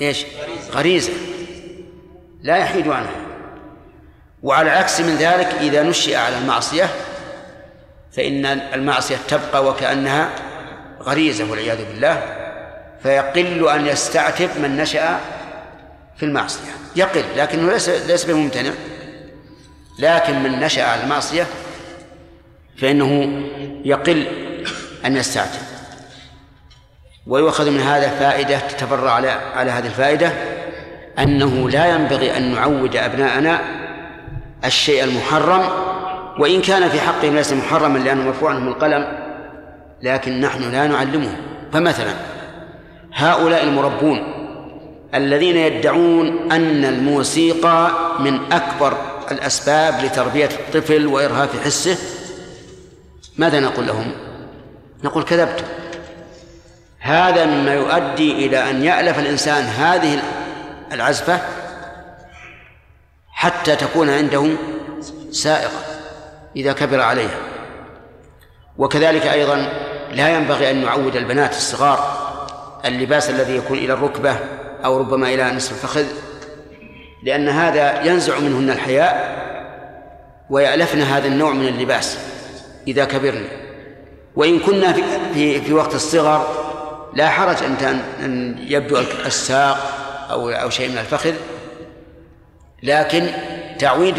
إيش؟ غريزة. لا يحيد عنها. وعلى العكس من ذلك إذا نشئ على المعصية فإن المعصية تبقى وكأنها غريزة والعياذ بالله فيقل أن يستعتب من نشأ في المعصية. يقل لكنه ليس ليس بممتنع. لكن من نشأ على المعصية فإنه يقل أن يستعتب ويؤخذ من هذا فائدة تتفرع على على هذه الفائدة أنه لا ينبغي أن نعود أبناءنا الشيء المحرم وإن كان في حقهم ليس محرما لأنه مرفوع عنهم القلم لكن نحن لا نعلمهم. فمثلا هؤلاء المربون الذين يدعون أن الموسيقى من أكبر الأسباب لتربية الطفل وإرهاف حسه. ماذا نقول لهم؟ نقول كذبتم. هذا مما يؤدي إلى أن يألف الإنسان هذه العزفة حتى تكون عنده سائقة إذا كبر عليها. وكذلك أيضا لا ينبغي أن نعود البنات الصغار اللباس الذي يكون إلى الركبة أو ربما إلى نصف الفخذ لأن هذا ينزع منهن الحياء ويألفن هذا النوع من اللباس إذا كبرن. وإن كنا في, في, في وقت الصغر لا حرج أن أن يبدو الساق أو أو شيء من الفخذ لكن تعويد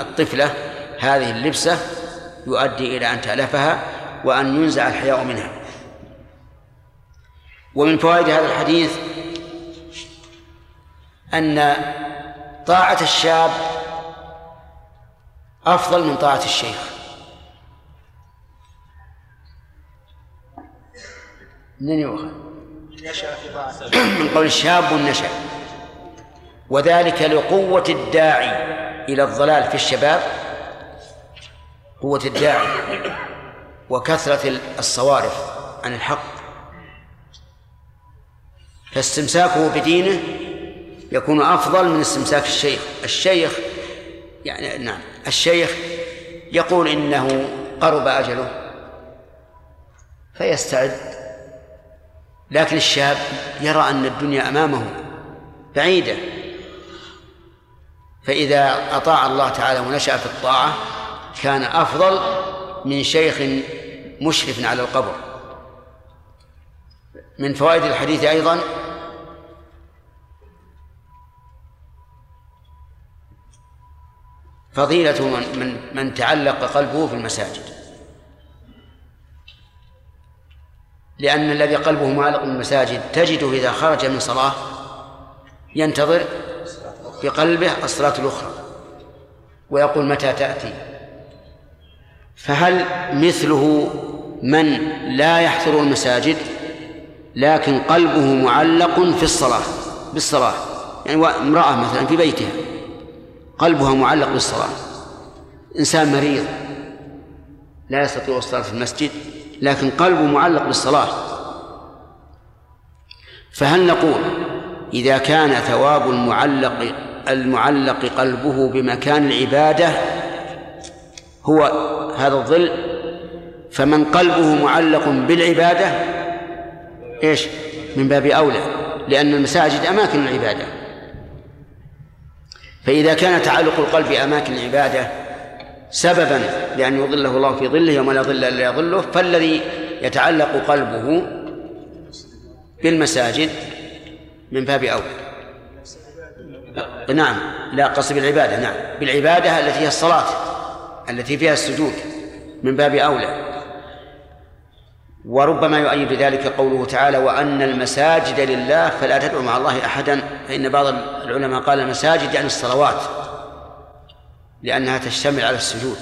الطفلة هذه اللبسة يؤدي إلى أن تألفها وأن ينزع الحياء منها. ومن فوائد هذا الحديث أن طاعة الشاب أفضل من طاعة الشيخ. من يؤخذ من قول الشاب نشأ وذلك لقوة الداعي إلى الضلال في الشباب قوة الداعي وكثرة الصوارف عن الحق. فاستمساكه بدينه يكون أفضل من استمساك الشيخ. الشيخ يعني نعم الشيخ يقول إنه قرب أجله فيستعد لكن الشاب يرى أن الدنيا أمامه بعيدة. فإذا أطاع الله تعالى ونشأ في الطاعة كان أفضل من شيخ مشرف على القبر. من فوائد الحديث أيضا فضيلة من, من, من تعلق قلبه في المساجد. لأن الذي قلبه معلق بالمساجد تجده إذا خرج من صلاة ينتظر في قلبه الصلاة الأخرى ويقول متى تأتي؟ فهل مثله من لا يحضر المساجد لكن قلبه معلق في الصلاة بالصلاة؟ يعني امرأة مثلا في بيتها. قلبها معلق بالصلاة. إنسان مريض لا يستطيع الصلاة في المسجد لكن قلبه معلق بالصلاة. فهل نقول إذا كان ثواب المعلق المعلق قلبه بمكان العبادة هو هذا الظل؟ فمن قلبه معلق بالعبادة إيش؟ من باب أولى لأن المساجد أماكن العبادة. فإذا كان تعلق القلب بأماكن العبادة سببا لأن يظله الله في ظله يوم لا ظل إلا ظله فالذي يتعلق قلبه بالمساجد من باب أولى نعم لا قصد بالعبادة نعم. بالعبادة التي هي الصلاة التي فيها السجود من باب أولى. وربما يؤيد ذلك قوله تعالى وأن المساجد لله فلا تدعو مع الله أحدا فإن بعض العلماء قال المساجد يعني الصلوات لأنها تشتمل على السجود.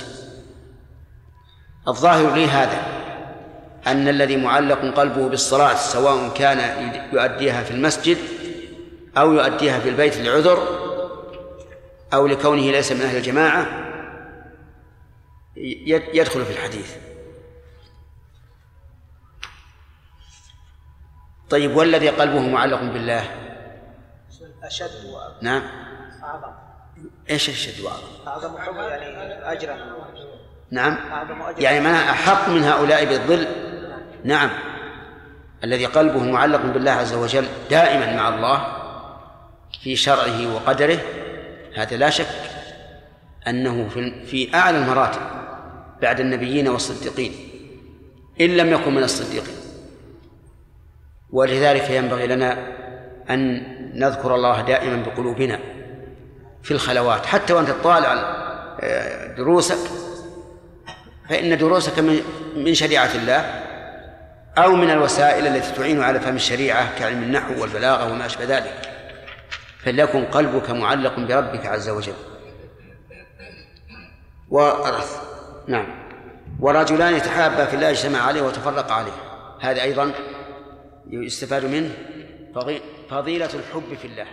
الظاهر لي هذا أن الذي معلق قلبه بالصلاة سواء كان يؤديها في المسجد أو يؤديها في البيت لعذر أو لكونه ليس من أهل الجماعة يدخل في الحديث. طيب والذي قلبه معلق بالله؟ أشد وأعظم. نعم. أعظم. إيش الشد وأعظم؟ أعظم حب يعني أجرا. نعم. أعظم أجرا. يعني معناها أحق من هؤلاء بالظل؟ نعم. الذي قلبه معلق بالله عز وجل دائما مع الله في شرعه وقدره هذا لا شك أنه في في أعلى المراتب بعد النبيين والصديقين إن لم يكن من الصديقين. ولذلك ينبغي لنا أن نذكر الله دائما بقلوبنا في الخلوات. حتى وأنت تطالع آه، دروسك فإن دروسك من شريعة الله أو من الوسائل التي تعين على فهم الشريعة كعلم النحو والبلاغة وما أشبه ذلك. فليكن قلبك معلق بربك عز وجل. ورث نعم. ورجلان يتحابا في الله اجتمع عليه وتفرق عليه. هذا أيضا يستفاد منه فضيلة الحب في الله.